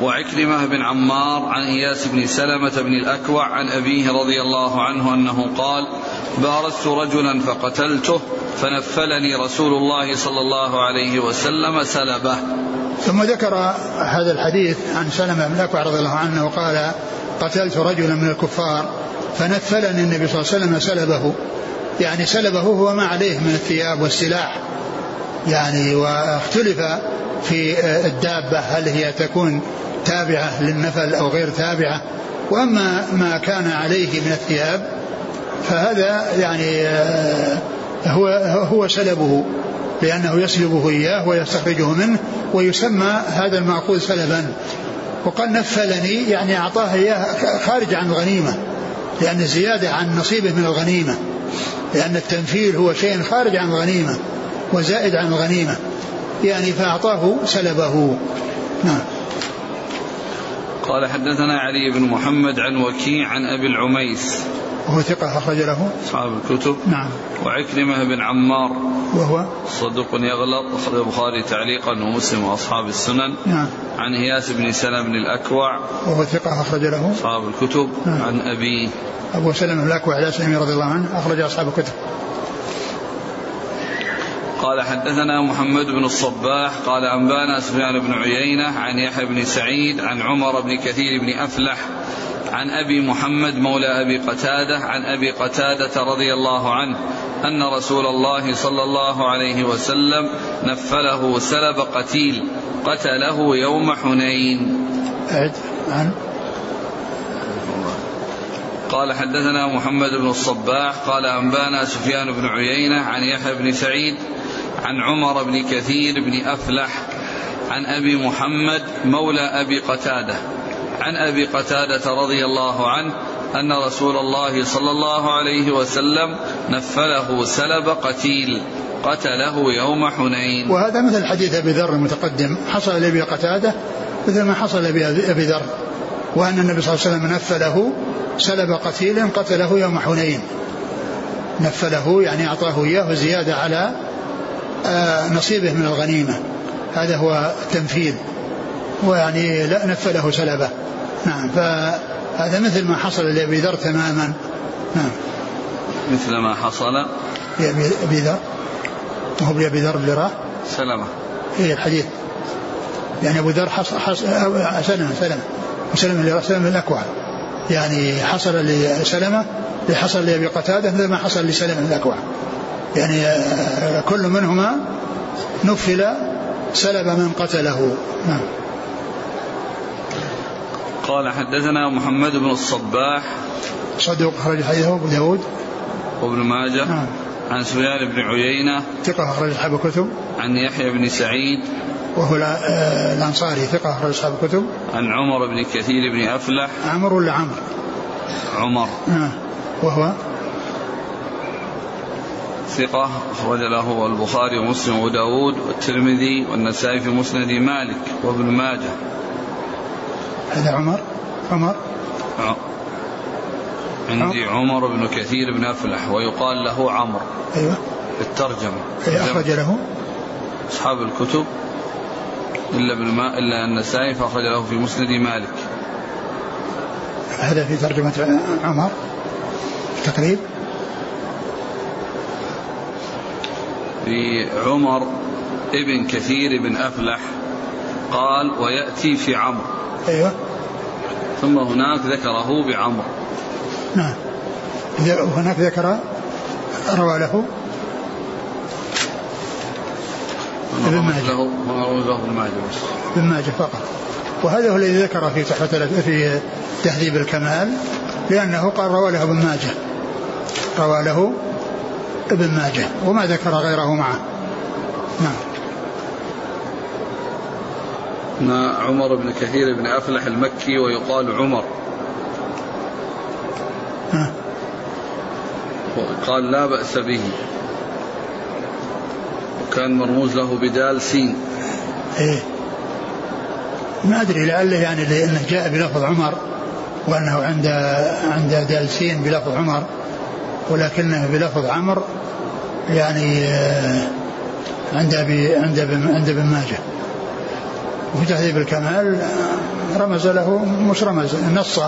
وعكرمة بن عمار عن إياس بن سلمة بن الأكوع عن أبيه رضي الله عنه أنه قال بارزت رجلا فقتلته فنفلني رسول الله صلى الله عليه وسلم سلبه. ثم ذكر هذا الحديث عن سلمة بن الأكوع رضي الله عنه وقال قتلت رجلا من الكفار فنفلني النبي صلى الله عليه وسلم سلبه. يعني سلبه هو ما عليه من الثياب والسلاح. يعني واختلف في الدابة هل هي تكون تابعة للنفل أو غير تابعة. وأما ما كان عليه من الثياب فهذا يعني هو هو سلبه لأنه يسلبه إياه ويستخرجه منه ويسمى هذا المأخوذ سلبا. وقال نفلني يعني أعطاه إياه خارج عن الغنيمة لأن زيادة عن نصيبه من الغنيمة. لأن التنفيل هو شيء خارج عن الغنيمة وزائد عن الغنيمة يعني فأعطاه سلبه. نعم. قال حدثنا علي بن محمد عن وكيع عن أبي العميس. وهو ثقة أخرج له. أصحاب الكتب. نعم. وعكرمة بن عمار. وهو؟ صدوق يغلط. أخرج البخاري تعليقا ومسلم وأصحاب السنن. نعم. عن هياس بن سلم بن الأكوع. وهو ثقة أخرج له. أصحاب الكتب. نعم. عن أبي. أبو سلم الأكوع الأسلمي رضي الله عنه أخرج أصحاب الكتب. قال حدثنا محمد بن الصباح قال أنبانا سفيان بن عيينة عن يحيى بن سعيد عن عمر بن كثير بن أفلح عن أبي محمد مولى أبي قتادة عن أبي قتادة رضي الله عنه أن رسول الله صلى الله عليه وسلم نفله سلب قتيل قتله يوم حنين. أعد. عن؟ قال حدثنا محمد بن الصباح قال أنبانا سفيان بن عيينة عن يحيى بن سعيد عن عمر بن كثير بن أفلح عن أبي محمد مولى أبي قتادة عن أبي قتادة رضي الله عنه أن رسول الله صلى الله عليه وسلم نفله سلب قتيل قتله يوم حنين. وهذا مثل حديث أبي ذر المتقدم حصل لأبي قتادة مثل ما حصل لأبي ذر وأن النبي صلى الله عليه وسلم نفله سلب قتيل قتله يوم حنين. نفله يعني أعطاه إياه زيادة على نصيبه من الغنيمة. هذا هو التنفيذ. ويعني لا نفله سلبه. نعم فهذا مثل ما حصل لأبي ذر تماما. نعم. مثل ما حصل لأبي ذر. وهو بأبي ذر اللي راح. سلمة. هي الحديث. يعني أبو ذر حصل حصل سلمة سلمة. وسلمة اللي سلمة الأكوع. يعني حصل لسلمة حصل لأبي قتادة مثل ما حصل لسلمة الأكوع. يعني آه، كل منهما نفل سلب من قتله. نعم. قال حدثنا محمد بن الصباح. صدوق خرج حديثه أبو داود. وابن ماجه. نعم. عن سفيان بن عيينة. ثقة أخرج أصحاب الكتب. عن يحيى بن سعيد. وهو آه، الأنصاري. ثقة أخرج أصحاب الكتب. عن عمر بن كثير بن أفلح. عمر ولا عمر؟ عمر. نعم. وهو ثقة أخرج له البخاري ومسلم وأبو داود والترمذي والنسائي في مسند مالك وابن ماجه. هذا عمر؟ عمر؟ عندي عمر. بن كثير بن أفلح ويقال له عمرو أيوة. الترجمة. أخرج له؟ أصحاب الكتب إلا بالماء إلا النسائي فأخرج له في مسند مالك. هذا في ترجمة عمر؟ تقريب؟ في عمر ابن كثير بن أفلح قال ويأتي في عمرو أيوة. ثم هناك ذكره بعمرو نعم. وهناك ذكر روى له. ابن ماجه. روى له ابن ماجه بس. ابن ماجه فقط. وهذا هو الذي ذكر في تحفة في تهذيب الكمال لأنه قال روى له ابن ماجه. روى له ابن ماجه وما ذكر غيره معه. نعم. عمر بن كثير بن أفلح المكي ويقال عمر. ها. قال لا بأس به. وكان مرموز له بدال سين. إيه. ما أدري لعله يعني لأنه جاء بلفظ عمر وأنه عند عند دال سين بلفظ عمر. ولكنه بلفظ عمر يعني آه، عند أبي عند عند ابن ماجه. وفي تهذيب الكمال آه، رمز له مش رمز نص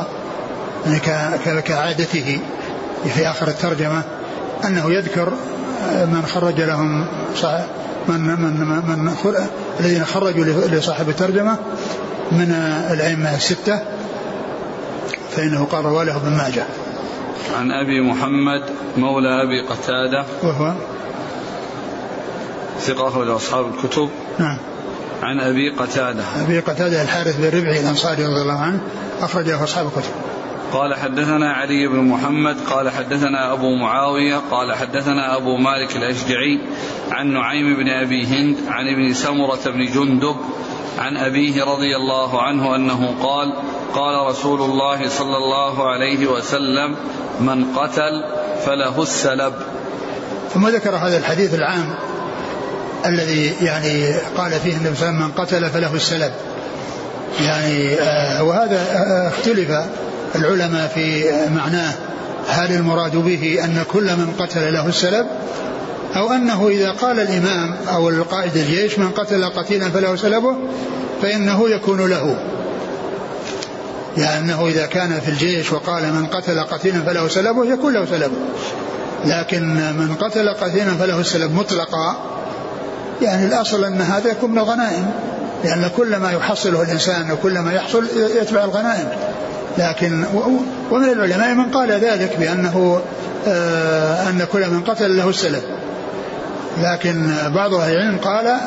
يعني كعادته في آخر الترجمة أنه يذكر آه، من خرج لهم من من من, الذين خرجوا لصاحب الترجمة من الأئمة الستة فإنه قال رواه له ابن ماجه. عن أبي محمد مولى أبي قتادة. وهو ثقة أخرج أصحاب الكتب. نعم. عن أبي قتادة. أبي قتادة الحارث بن ربعي الأنصاري رضي الله عنه أخرج له أصحاب الكتب. قال حدثنا علي بن محمد قال حدثنا أبو معاوية قال حدثنا أبو مالك الأشجعي عن نعيم بن أبي هند عن ابن سمرة بن جندب عن أبيه رضي الله عنه أنه قال قال رسول الله صلى الله عليه وسلم من قتل فله السلب. ثم ذكر هذا الحديث العام الذي يعني قال فيه النبي صلى الله عليه وسلم من قتل فله السلب. يعني آه وهذا آه اختلف العلماء في معناه. هل المراد به أن كل من قتل له السلب؟ أو أنه إذا قال الإمام أو القائد الجيش من قتل قتيلا فله سلبه فإنه يكون له. لأنه إذا كان في الجيش وقال من قتل قتيلا فله سلبه يكون له سلبه. لكن من قتل قتيلا فله السلب مطلقا يعني الأصل أن هذا يكون من الغنائم. لأن كل ما يحصله الإنسان وكل ما يحصل يتبع الغنائم. لكن ومن العلماء من قال ذلك بأنه آه، أن كل من قتل له السلب. لكن بعض أهل العلم قال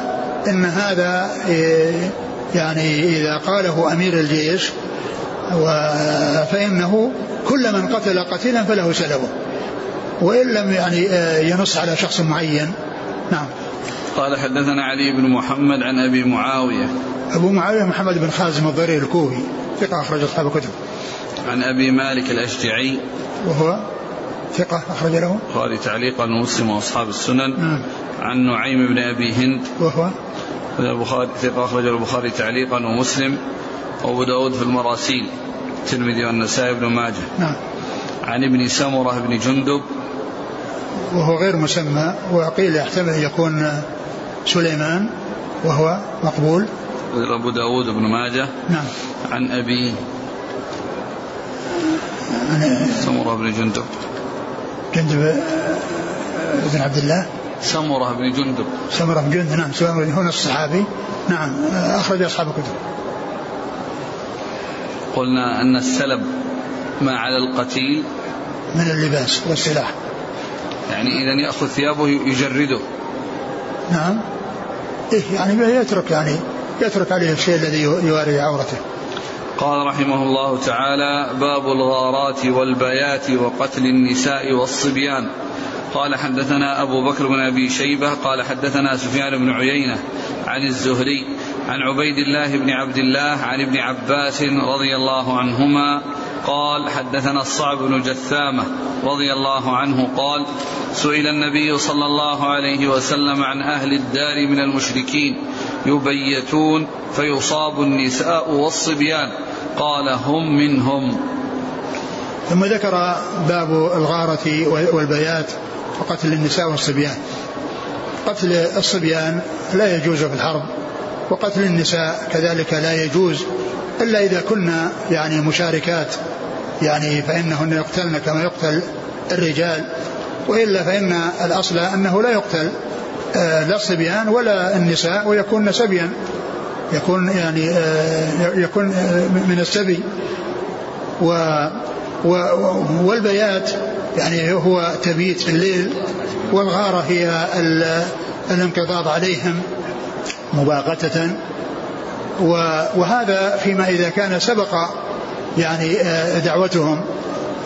إن هذا آه، يعني إذا قاله أمير الجيش فإنه كل من قتل قتيلا فله سلبه وإن لم يعني آه، ينص على شخص معين. نعم. قال حدثنا علي بن محمد عن أبي معاوية. أبو معاوية محمد بن خازم الضرير الكوفي. ثقة أخرج أصحاب الكتب. عن أبي مالك الأشجعي. وهو ثقة أخرج له. البخاري تعليقا ومسلم وأصحاب السنن. نعم. عن نعيم بن أبي هند. وهو البخاري ثقة أخرج البخاري تعليقا ومسلم. وابو داود في المراسيل الترمذي والنسائي بن ماجه. نعم. عن ابن سمرة بن جندب. وهو غير مسمى وقيل يحتمل يكون سليمان وهو مقبول. أبو داود بن ماجه. نعم. عن أبي سمرة بن جندب. جندب بن عبد الله. سمرة بن جندب. سمرة بن جندب نعم. سمرة هنا الصحابي نعم. أخرج أصحاب الكتب. قلنا أن السلب ما على القتيل من اللباس والسلاح. يعني إذا يأخذ ثيابه يجرده. نعم. إيه يعني يترك يعني يترك عليه الشيء الذي يواري عورته. قال رحمه الله تعالى باب الغارات والبيات وقتل النساء والصبيان. قال حدثنا أبو بكر بن أبي شيبة قال حدثنا سفيان بن عيينة عن الزهري عن عبيد الله بن عبد الله عن ابن عباس رضي الله عنهما قال حدثنا الصعب بن جثامة رضي الله عنه قال سئل النبي صلى الله عليه وسلم عن أهل الدار من المشركين يبيتون فيصاب النساء والصبيان. قال هم منهم. ثم ذكر باب الغارة والبيات وقتل النساء والصبيان. قتل الصبيان لا يجوز في الحرب. وقتل النساء كذلك لا يجوز إلا إذا كنا يعني مشاركات يعني فإنهن يقتلن كما يقتل الرجال وإلا فإن الأصل أنه لا يقتل آه، لا الصبيان ولا النساء ويكون سبيا يكون يعني آه، يكون آه، من السبي. و والبيات يعني هو تبيت في الليل والغارة هي الانقضاض عليهم. مباغتة. وهذا فيما إذا كان سبق يعني دعوتهم.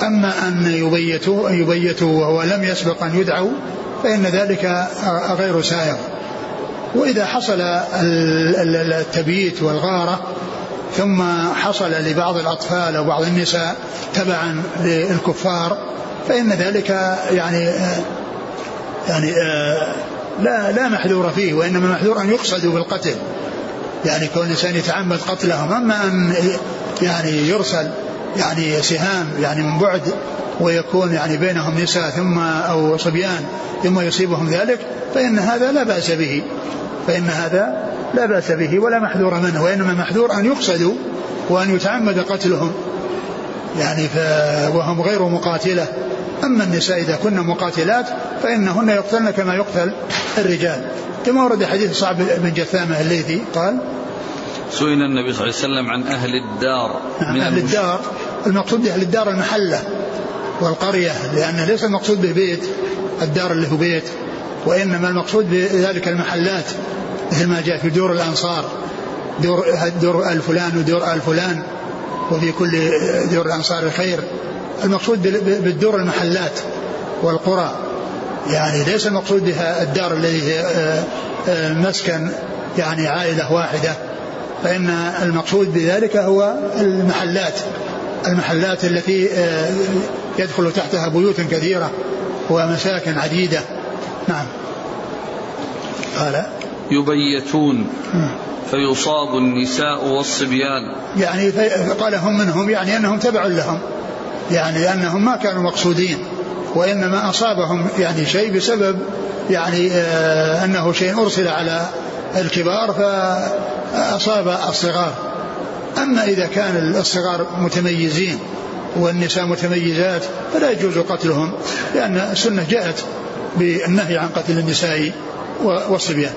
أما أن يبيتوا يبيتوا وهو لم يسبق أن يدعوا فإن ذلك غير سائغ. وإذا حصل التبييت والغارة ثم حصل لبعض الأطفال أو بعض النساء تبعا للكفار فإن ذلك يعني يعني لا لا محذور فيه وإنما محذور أن يقصدوا بالقتل. يعني كون الإنسان يتعمد قتلهم أما أن يعني يرسل يعني سهام يعني من بعد ويكون يعني بينهم نساء ثم أو صبيان ثم يصيبهم ذلك فإن هذا لا بأس به. فإن هذا لا بأس به ولا محذور منه وإنما محذور أن يقصدوا وأن يتعمد قتلهم. يعني ف وهم غير مقاتلة. أما النساء إذا كن مقاتلات فإنهن يقتلن كما يقتل الرجال. كما ورد حديث صعب بن جثامة الليثي قال سئل النبي صلى الله عليه وسلم عن أهل الدار نعم، من أهل الدار المقصود بأهل الدار المحلة والقرية لأن ليس المقصود به بيت الدار اللي هو بيت وإنما المقصود بذلك المحلات مثل ما جاء في دور الأنصار دور دور آل فلان ودور آل فلان وفي كل دور الأنصار خير. المقصود بالدور المحلات والقرى. يعني ليس المقصود بها الدار الذي هي آه، آه، مسكن يعني عائلة واحدة. فإن المقصود بذلك هو المحلات. المحلات التي آه، يدخل تحتها بيوت كثيرة ومساكن عديدة. نعم. قال. يبيتون فيصاب النساء والصبيان. يعني قال هم منهم يعني أنهم تبع لهم. يعني أنهم ما كانوا مقصودين وإنما أصابهم يعني شيء بسبب يعني آه أنه شيء أرسل على الكبار فأصاب الصغار. أما إذا كان الصغار متميزين والنساء متميزات فلا يجوز قتلهم لأن السنة جاءت بالنهي عن قتل النساء والصبيان.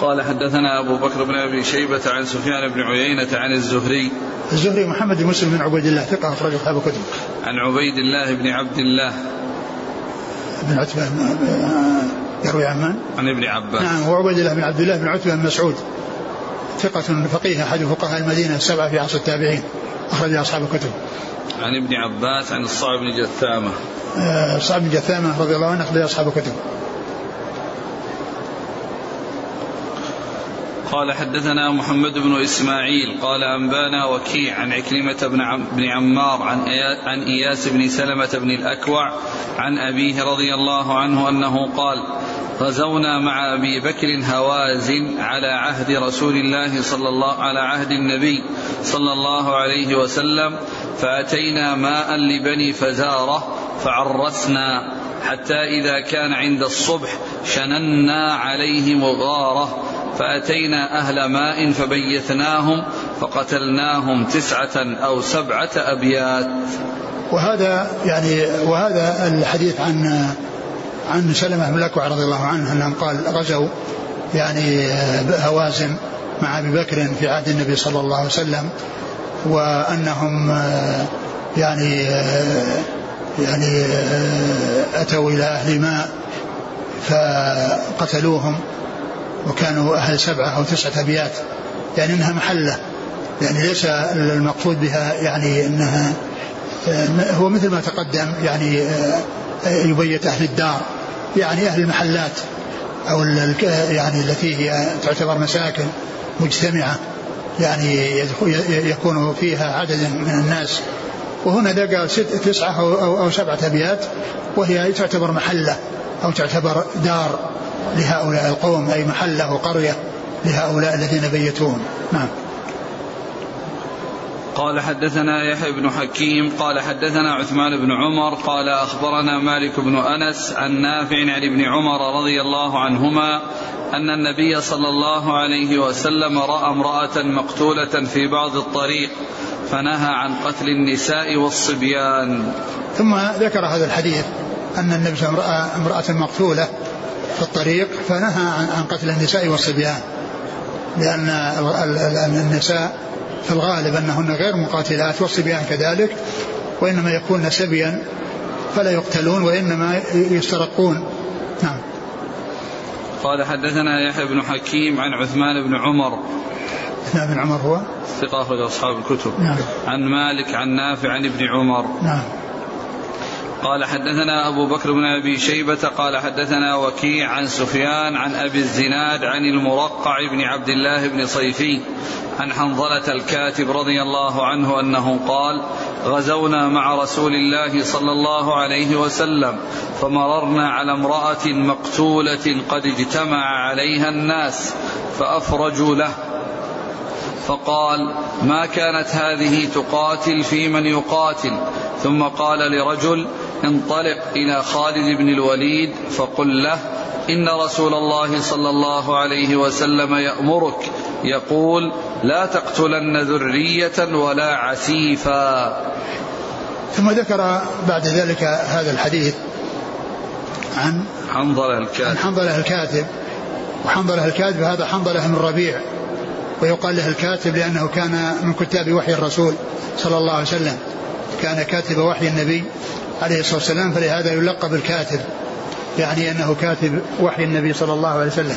قال حدثنا أبو بكر بن أبي شيبة عن سفيان بن عيينة عن الزهري. الزهري محمد بن مسلم بن عبيد الله ثقة أخرج أصحاب الكتب. عن عبيد الله بن عبد الله. بن عتبة يروي عن من؟ عن ابن عباس. نعم هو عبيد الله بن عبد الله بن عتبة بن مسعود. ثقة فقيه أحد فقهاء المدينة السبعة في عصر التابعين. أخرج أصحاب الكتب. عن ابن عباس عن الصعب بن جثامة. آه، الصعب بن جثامة رضي الله عنه أخرج أصحاب الكتب. قال حدثنا محمد بن إسماعيل قال أنبانا وكيع عن عكرمة بن عم بن عمار عن عن إياس بن سلمة بن الأكوع عن أبيه رضي الله عنه أنه قال غزونا مع أبي بكر هوازن على عهد رسول الله صلى الله على عهد النبي صلى الله عليه وسلم فأتينا ماء لبني فزارة فعرسنا حتى إذا كان عند الصبح شننا عليهم غارة فأتينا أهل ماء فبيثناهم فقتلناهم تسعة أو سبعة أبيات. وهذا يعني وهذا الحديث عن عن سلمة بن الأكوع رضي الله عنه أنهم قال غزوا يعني هوازن مع أبي بكر في عهد النبي صلى الله عليه وسلم وأنهم يعني يعني أتوا إلى أهل ماء فقتلوهم وكانوا أهل سبعة أو تسعة أبيات. يعني أنها محلة. يعني ليس المقصود بها يعني أنها آه، هو مثل ما تقدم يعني آه، يبيت أهل الدار. يعني أهل المحلات أو يعني التي هي تعتبر مساكن مجتمعة. يعني يكون فيها عدد من الناس. وهنا ذا قال ست تسعة أو, أو, أو سبعة أبيات وهي تعتبر محلة أو تعتبر دار. لهؤلاء القوم أي محلة وقرية لهؤلاء الذين بيتون. نعم. قال حدثنا يحيى بن حكيم قال حدثنا عثمان بن عمر قال أخبرنا مالك بن أنس عن نافع عن ابن عمر رضي الله عنهما أن النبي صلى الله عليه وسلم رأى امرأة مقتولة في بعض الطريق فنهى عن قتل النساء والصبيان. ثم ذكر هذا الحديث أن النبي صلى الله عليه وسلم رأى امرأة مقتولة في الطريق فنهى عن قتل النساء والصبيان. لأن النساء في الغالب أنهن غير مقاتلات والصبيان كذلك وإنما يكون سبيا فلا يقتلون وإنما يسترقون. نعم. قال حدثنا يحيى بن حكيم عن عثمان بن عمر. عثمان بن عمر هو؟ ثقة أصحاب الكتب. نعم. عن مالك عن نافع عن ابن عمر. نعم. قال حدثنا أبو بكر بن أبي شيبة قال حدثنا وكيع عن سفيان عن أبي الزناد عن المرقع بن عبد الله بن صيفي عن حنظلة الكاتب رضي الله عنه أنه قال غزونا مع رسول الله صلى الله عليه وسلم فمررنا على امرأة مقتولة قد اجتمع عليها الناس فأفرجوا له فقال ما كانت هذه تقاتل في من يقاتل؟ ثم قال لرجل انطلق إلى خالد بن الوليد فقل له إن رسول الله صلى الله عليه وسلم يأمرك يقول لا تقتلن ذرية ولا عسيفا ثم ذكر بعد ذلك هذا الحديث عن حنظلة الكاتب. عن حنظلة الكاتب. وحنظلة الكاتب هذا حنظلة من ربيع. ويقال له الكاتب لأنه كان من كتاب وحي الرسول صلى الله عليه وسلم. كان كاتب وحي النبي عليه الصلاة والسلام فلهذا يلقب الكاتب يعني أنه كاتب وحي النبي صلى الله عليه وسلم.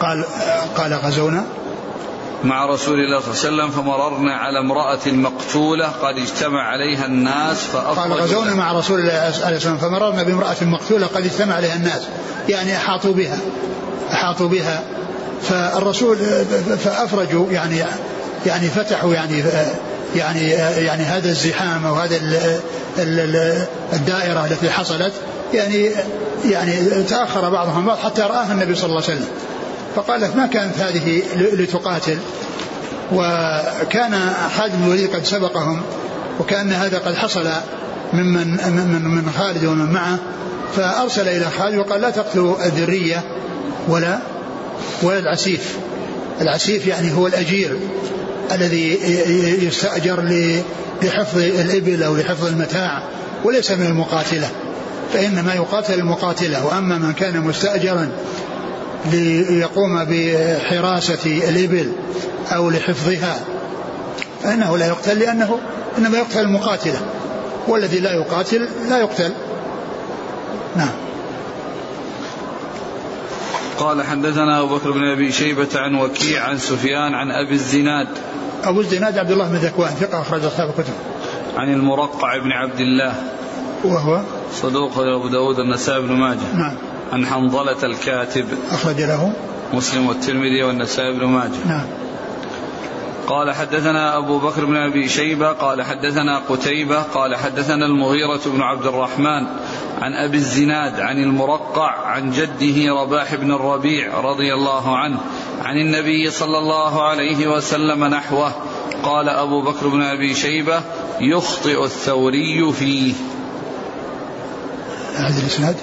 قال قال غزونا مع رسول الله صلى الله عليه وسلم فمررنا على امرأة مقتولة قد اجتمع عليها الناس قال غزونا مع رسول الله عليه وسلم فمررنا بامرأة مقتولة قد اجتمع عليها الناس. يعني أحاطوا بها أحاطوا بها. فالرسول فأفرجوا يعني يعني فتحوا يعني يعني يعني هذا الزحام أو هذا الدائرة التي حصلت يعني يعني تأخر بعضهم بعض حتى رآها النبي صلى الله عليه وسلم. فقال لك ما كانت هذه لتقاتل؟ وكان بن الوليد قد سبقهم وكأن هذا قد حصل ممن من من خالد ومن معه. فأرسل إلى خالد وقال لا تقتلوا الذرية ولا ولا العسيف. العسيف يعني هو الأجير. الذي يستأجر لحفظ الإبل أو لحفظ المتاع وليس من المقاتلة. فإنما يقاتل المقاتلة. وأما من كان مستأجرا ليقوم بحراسة الإبل أو لحفظها فإنه لا يقتل لأنه إنما يقتل المقاتلة. والذي لا يقاتل لا يقتل. نعم. قال حدثنا أبو بكر بن أبي شيبة عن وكيع عن سفيان عن أبي الزناد. أبو الزناد عبد الله بن ذكوان ثقة أخرج أصحاب الكتب. عن المرقع بن عبد الله. وهو؟ صدوق أبو داود النسائي بن ماجه. نعم. عن حنظلة الكاتب. أخرج له. مسلم والترمذي والنسائي بن ماجه. نعم. قال حدثنا أبو بكر بن أبي شيبة قال حدثنا قتيبة قال حدثنا المغيرة بن عبد الرحمن عن أبي الزناد عن المرقع عن جده رباح بن الربيع رضي الله عنه عن النبي صلى الله عليه وسلم نحوه. قال أبو بكر بن أبي شيبة يخطئ الثوري فيه. هذا الإسناد؟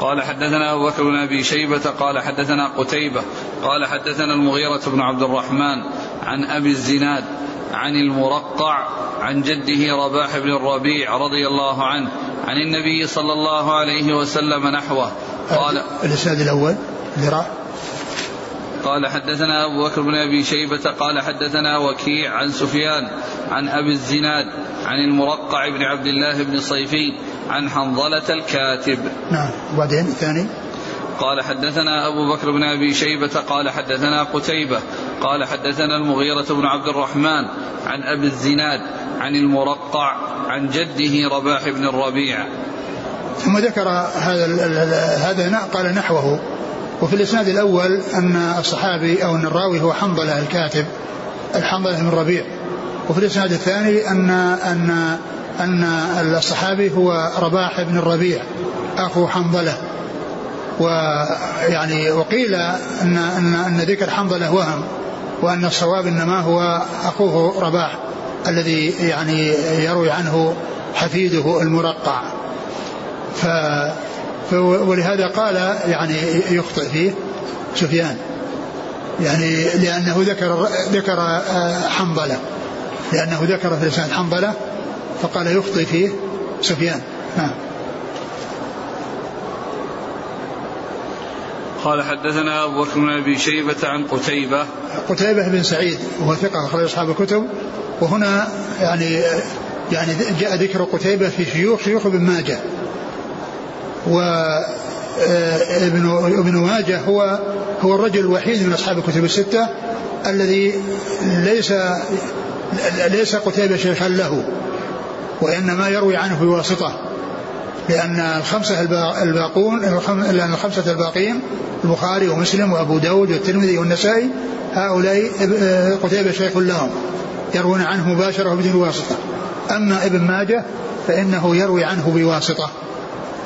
قال حدثنا أبو بكر بن أبي شيبة قال حدثنا قتيبة قال حدثنا المغيرة بن عبد الرحمن عن أبي الزناد عن المرقع عن جده رباح بن الربيع رضي الله عنه عن النبي صلى الله عليه وسلم نحوه. قال الإسناد الأول اللي قال حدثنا أبو بكر بن أبي شيبة قال حدثنا وكيع عن سفيان عن أبي الزناد عن المرقع بن عبد الله بن صيفي عن حنظلة الكاتب. نعم. وبعدين الثاني؟ قال حدثنا أبو بكر بن أبي شيبة قال حدثنا قتيبة قال حدثنا المغيرة بن عبد الرحمن عن أبي الزناد عن المرقع عن جده رباح بن الربيع. ثم ذكر هذا هذا قال نحوه. وفي الإسناد الأول أن الصحابي أو أن الراوي هو حنظلة الكاتب الحنظلة بن ربيع وفي الإسناد الثاني ان ان أن الصحابي هو رباح بن الربيع أخو حنظلة. ويعني وقيل ان ان أن ذكر حنظله وهم وأن الصواب إنما هو أخوه رباح الذي يعني يروي عنه حفيده المرقع. ف ولهذا قال يعني يخطئ فيه سفيان. يعني لأنه ذكر ذكر آه، حنظلة. لأنه ذكر في لسان حنظلة فقال يخطئ فيه سفيان. نعم. قال حدثنا أبو بكر بن أبي شيبة عن قتيبة. قتيبة بن سعيد وهو ثقة أخرج أصحاب الكتب وهنا يعني يعني جاء ذكر قتيبة في شيوخ شيوخ ابن ماجه. و آه، ابن ابن ماجه هو هو الرجل الوحيد من أصحاب الكتب الستة الذي ليس ليس قتيبة شيخا له وإنما يروي عنه بواسطة. لأن الخمسة الباقون لأن الخمسة الباقين البخاري ومسلم وأبو داود والترمذي والنسائي هؤلاء قتيبة شيخ لهم يروون عنه مباشرة بدون واسطة. أما ابن ماجه فإنه يروي عنه بواسطة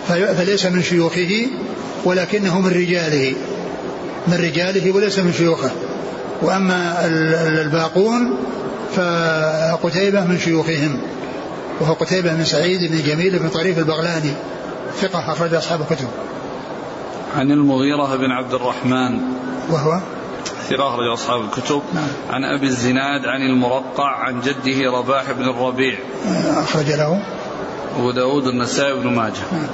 فليس من شيوخه ولكنه من رجاله. من رجاله وليس من شيوخه. وأما الباقون فقتيبة من شيوخهم. وهو قتيبة بن سعيد بن جميل بن طريف البغلاني ثقة أخرج أصحاب الكتب. عن المغيرة بن عبد الرحمن. وهو؟ ثقة أخرج أصحاب الكتب. نعم. عن أبي الزناد عن المرقع عن جده رباح بن الربيع. أخرج له. أبو داود النسائي بن ماجه. نعم.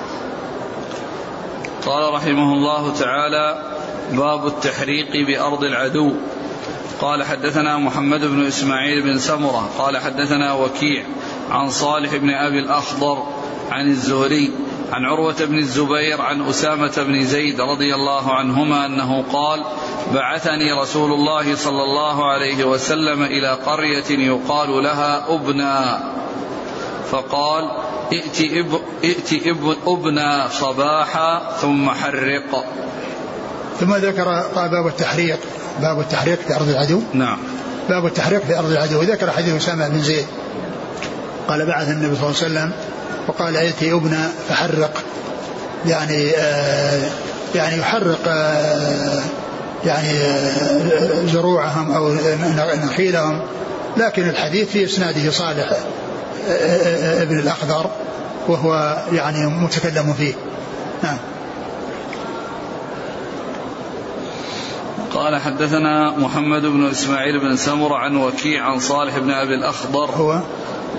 قال رحمه الله تعالى باب التحريق بأرض العدو. قال حدثنا محمد بن إسماعيل بن سمرة. قال حدثنا وكيع. عن صالح بن أبي الأخضر عن الزهري عن عروة بن الزبير عن أسامة بن زيد رضي الله عنهما أنه قال بعثني رسول الله صلى الله عليه وسلم إلى قرية يقال لها أبنى. فقال ائت, إب ائت إب أبنى صباحا ثم حرق. ثم ذكر قال باب التحريق باب التحريق في أرض العدو. نعم. باب التحريق في أرض العدو ذكر حديث أسامة بن زيد. قال بعث النبي صلى الله عليه وسلم وقال ائتي ابنى فحرق. يعني آه يعني يحرق آه يعني آه زروعهم أو نخيلهم. لكن الحديث في إسناده صالح آه، آه، ابن الأخضر وهو يعني متكلم فيه. نعم. قال حدثنا محمد بن إسماعيل بن سمر عن وكيع عن صالح بن أبي الأخضر. هو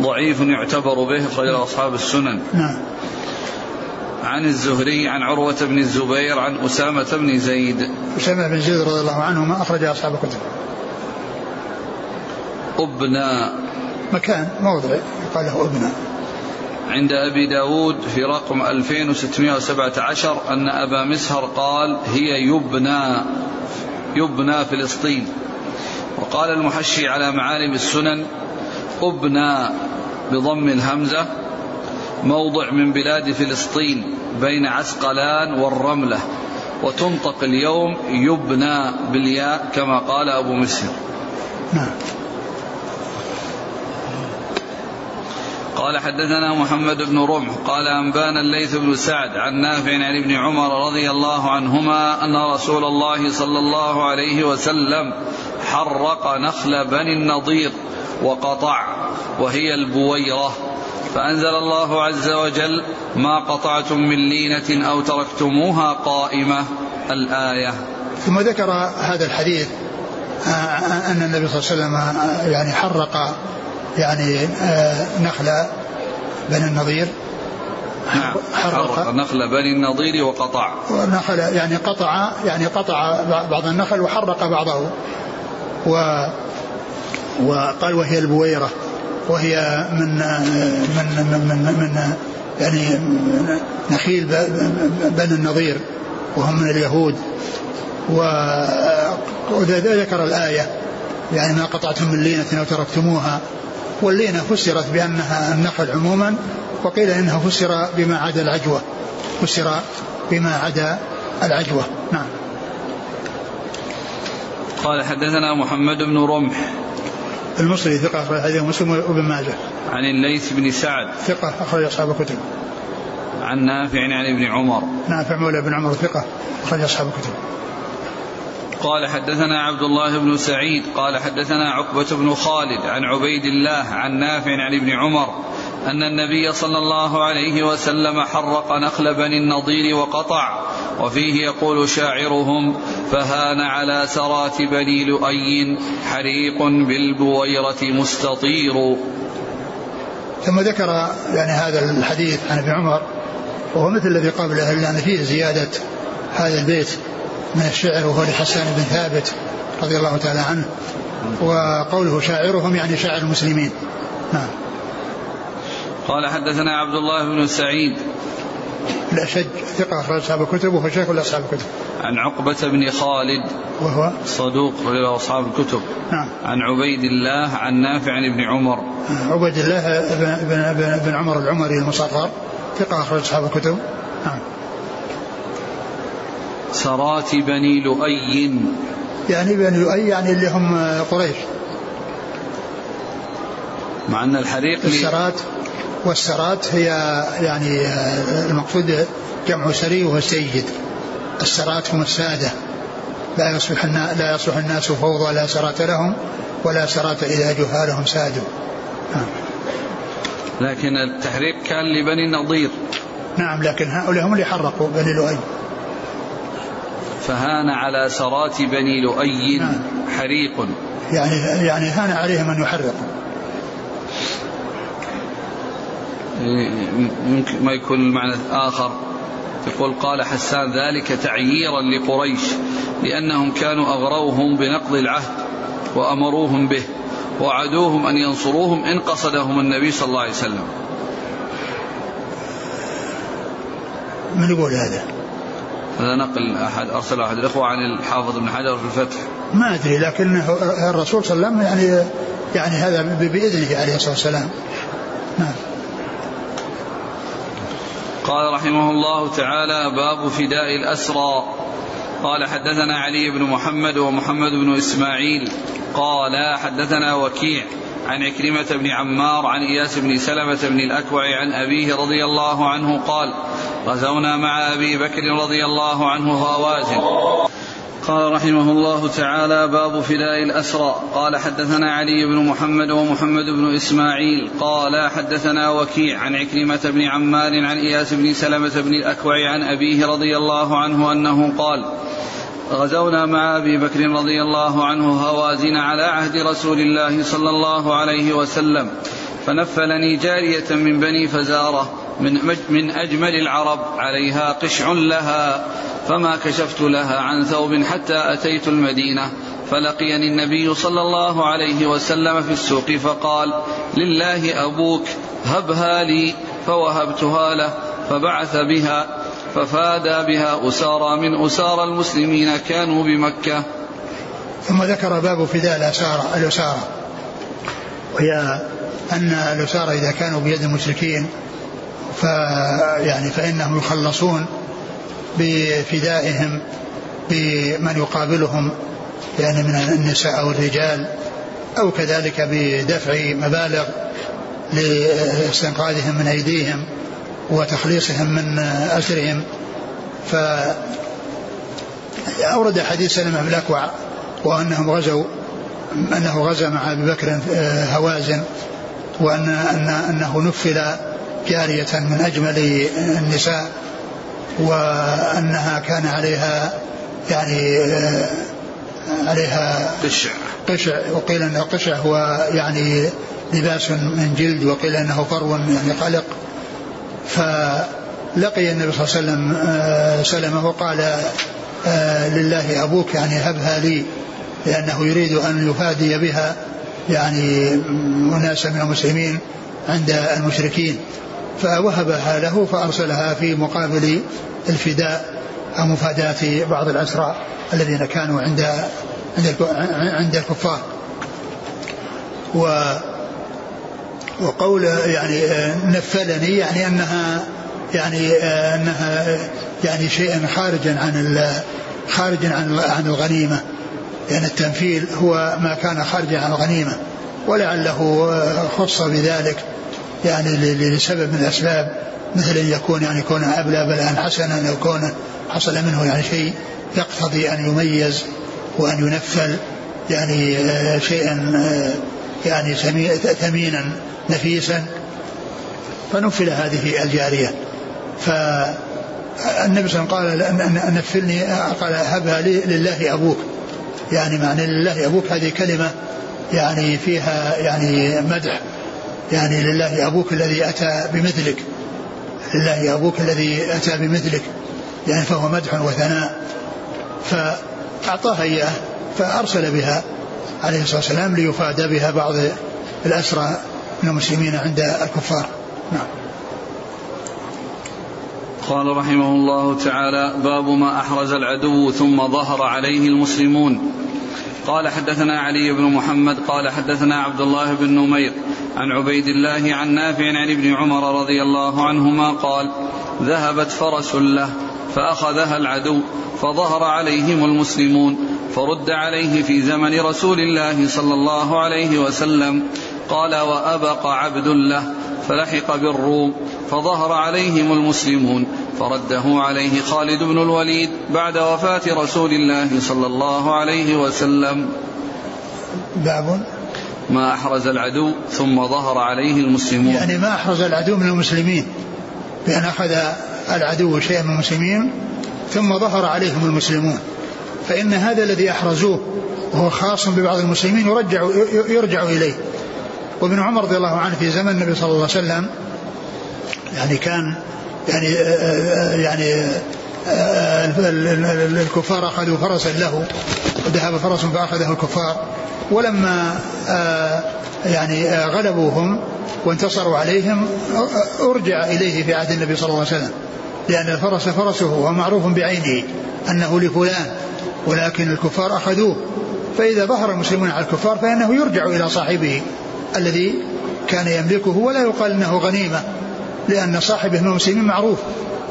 ضعيف يعتبر به أخرجه أصحاب السنن. نعم. عن الزهري عن عروة بن الزبير عن أسامة بن زيد. أسامة بن زيد رضي الله عنه ما أخرج أصحاب الكتب. أبنى. مكان موضع قال له أبنى. عند أبي داود في رقم 2617 أن أبا مسهر قال هي يبنى يبنى فلسطين وقال المحشي على معالم السنن أبنى بضم الهمزة موضع من بلاد فلسطين بين عسقلان والرملة وتنطق اليوم يبنى بالياء كما قال أبو مسلم. نعم. قال حدثنا محمد بن رمح قال أنبانا الليث بن سعد عن نافع عن ابن عمر رضي الله عنهما أن رسول الله صلى الله عليه وسلم حرق نخل بني النضير وقطع وهي البويرة. فأنزل الله عز وجل ما قطعتم من لينة أو تركتموها قائمة الآية. ثم ذكر هذا الحديث آه، آه، أن النبي صلى الله عليه وسلم آه، يعني حرق يعني نخل بني النضير. نعم. حرق. نخل بني النضير وقطع. نخل يعني قطع يعني قطع بعض النخل وحرق بعضه. و وقال وهي البويرة. وهي من من من من, من يعني نخيل بني النضير. وهم من اليهود. وذكر الآية. يعني ما قطعتم من لينة أو تركتموها. واللينة فسرت بأنها النخل عموما وقيل إنها فسر بما عدا العجوة فسر بما عدا العجوة نعم قال حدثنا محمد بن رمح المصري ثقة أخرج حديث مسلم وابن ماجه. عن الليث بن سعد ثقة أخرج أصحاب الكتب. عن نافع عن ابن عمر. نافع مولى بن عمر ثقة أخرج أصحاب الكتب. قال حدثنا عبد الله بن سعيد قال حدثنا عقبة بن خالد عن عبيد الله عن نافع عن ابن عمر أن النبي صلى الله عليه وسلم حرق نخل بني النضير وقطع وفيه يقول شاعرهم فهان على سرات بني لؤي حريق بالبويرة مستطير ثم ذكر يعني هذا الحديث عن ابن عمر وهو مثل الذي قبله الا ان فيه زيادة هذا البيت. من الشعر وهو لحسان بن ثابت رضي الله تعالى عنه وقوله شاعرهم يعني شاعر المسلمين نعم قال حدثنا عبد الله بن سعيد الأشج ثقة أخرج أصحاب الكتب وهو شيخ لأصحاب الكتب. عن عقبة بن خالد وهو صدوق رواه أصحاب الكتب. نعم. عن عبيد الله عن نافع عن ابن عمر. عبيد الله بن, بن, بن, بن عمر العمري المصغر ثقة أخرج أصحاب الكتب. نعم. سرات بني لؤي. يعني بني لؤي يعني اللي هم قريش. مع أن الحريق السرات والسرات هي يعني المقصود جمع سري وهو سيد. السرات هم السادة. لا يصلح لا يصلح الناس فوضى لا سرات لهم ولا سرات إذا جهالهم سادوا نعم. لكن التحريق كان لبني النضير. نعم لكن هؤلاء هم اللي حرقوا بني لؤي. فهان على سرات بني لؤي نعم. حريق. يعني يعني هان عليهم أن يحرقوا. ممكن ما يكون المعنى آخر يقول قال حسان ذلك تعييرا لقريش لأنهم كانوا أغروهم بنقض العهد وأمروهم به وعدوهم أن ينصروهم إن قصدهم النبي صلى الله عليه وسلم. من يقول هذا؟ هذا نقل أحد أرسل أحد الإخوة عن الحافظ بن حجر في الفتح. ما أدري لكن الرسول صلى الله عليه وسلم يعني يعني هذا بإذنه عليه الصلاة والسلام. نعم. قال رحمه الله تعالى باب فداء الأسرى. قال حدثنا علي بن محمد ومحمد بن إسماعيل. قال حدثنا وكيع. عن عكرمة بن عمار عن إياس بن سلمة بن الأكوع عن أبيه رضي الله عنه قال غزونا مع أبي بكر رضي الله عنه هوازن قال رحمه الله تعالى باب فداء الأسرى. قال حدثنا علي بن محمد ومحمد بن إسماعيل. قال حدثنا وكيع عن عكرمة بن عمار عن إياس بن سلمة بن الأكوع عن أبيه رضي الله عنه أنه قال غزونا مع أبي بكر رضي الله عنه هوازن على عهد رسول الله صلى الله عليه وسلم. فنفلني جارية من بني فزارة من من أجمل العرب عليها قشع لها فما كشفت لها عن ثوب حتى أتيت المدينة. فلقيني النبي صلى الله عليه وسلم في السوق فقال لله أبوك هبها لي. فوهبتها له فبعث بها ففادى بها أسارى من أسارى المسلمين كانوا بمكة. ثم ذكر باب فداء الأسارى الأسارى. وهي أن الأسارى إذا كانوا بيد المشركين فيعني فإنهم يخلصون بفدائهم بمن يقابلهم يعني من النساء أو الرجال أو كذلك بدفع مبالغ لاستنقاذهم من أيديهم. وتخليصهم من أسرهم. ف أورد حديث سلمة بن الأكوع وأنهم غزوا أنه غزا مع أبي بكر آه، هوازن وأن أن أنه نفل جارية من أجمل النساء وأنها كان عليها يعني آه، عليها قشع. قشع وقيل أن القشع هو يعني لباس من جلد وقيل أنه فرو يعني قلق. فلقي النبي صلى الله عليه وسلم آه، سلمه وقال آه، لله أبوك يعني هبها لي لأنه يريد أن يفادي بها يعني أناسا من المسلمين عند المشركين. فوهبها له فأرسلها في مقابل الفداء أو مفاداة بعض الأسرى الذين كانوا عند عند عند الكفار. و وقول يعني نفلني يعني أنها يعني أنها يعني شيء خارجا عن خارجا عن عن الغنيمة. لأن يعني التنفيل هو ما كان خارجا عن الغنيمة ولعله خص بذلك يعني لسبب من الأسباب. مثل ان يكون يعني كون أبلى بلاء حسنا أو كون حصل منه يعني شيء يقتضي أن يميز وأن ينفل يعني آه، شيئا آه، يعني ثمينا. نفيسا فنفل هذه الجارية. فالنبي صلى الله عليه وسلم قال نفلني. قال هبها لله أبوك. يعني معنى لله أبوك هذه كلمة يعني فيها يعني مدح. يعني لله أبوك الذي أتى بمثلك. لله أبوك الذي أتى بمثلك. يعني فهو مدح وثناء. فأعطاها إياه فأرسل بها عليه الصلاة والسلام ليفاد بها بعض الأسرى. من المسلمين عند الكفار. نعم. قال رحمه الله تعالى باب ما أحرز العدو ثم ظهر عليه المسلمون. قال حدثنا علي بن محمد قال حدثنا عبد الله بن نمير عن عبيد الله عن نافع عن ابن عمر رضي الله عنهما قال ذهبت فرس له فأخذها العدو فظهر عليهم المسلمون فرد عليه في زمن رسول الله صلى الله عليه وسلم قال وأبق عبد له فلحق بالروم فظهر عليهم المسلمون فرده عليه خالد بن الوليد بعد وفاة رسول الله صلى الله عليه وسلم. باب. ما أحرز العدو ثم ظهر عليه المسلمون. يعني ما أحرز العدو من المسلمين بأن أخذ العدو شيئا من المسلمين ثم ظهر عليهم المسلمون. فإن هذا الذي أحرزوه وهو خاص ببعض المسلمين يرجع يرجع إليه. وابن عمر رضي الله عنه في زمن النبي صلى الله عليه وسلم يعني كان يعني يعني الكفار أخذوا فرسا له وذهب فرس فأخذه الكفار ولما يعني غلبوهم وانتصروا عليهم أرجع إليه في عهد النبي صلى الله عليه وسلم. لأن الفرس فرسه ومعروف بعينه أنه لفلان ولكن الكفار أخذوه. فإذا ظهر المسلمون على الكفار فإنه يرجع إلى صاحبه. الذي كان يملكه ولا يقال إنه غنيمة لأن صاحبه من المسلمين معروف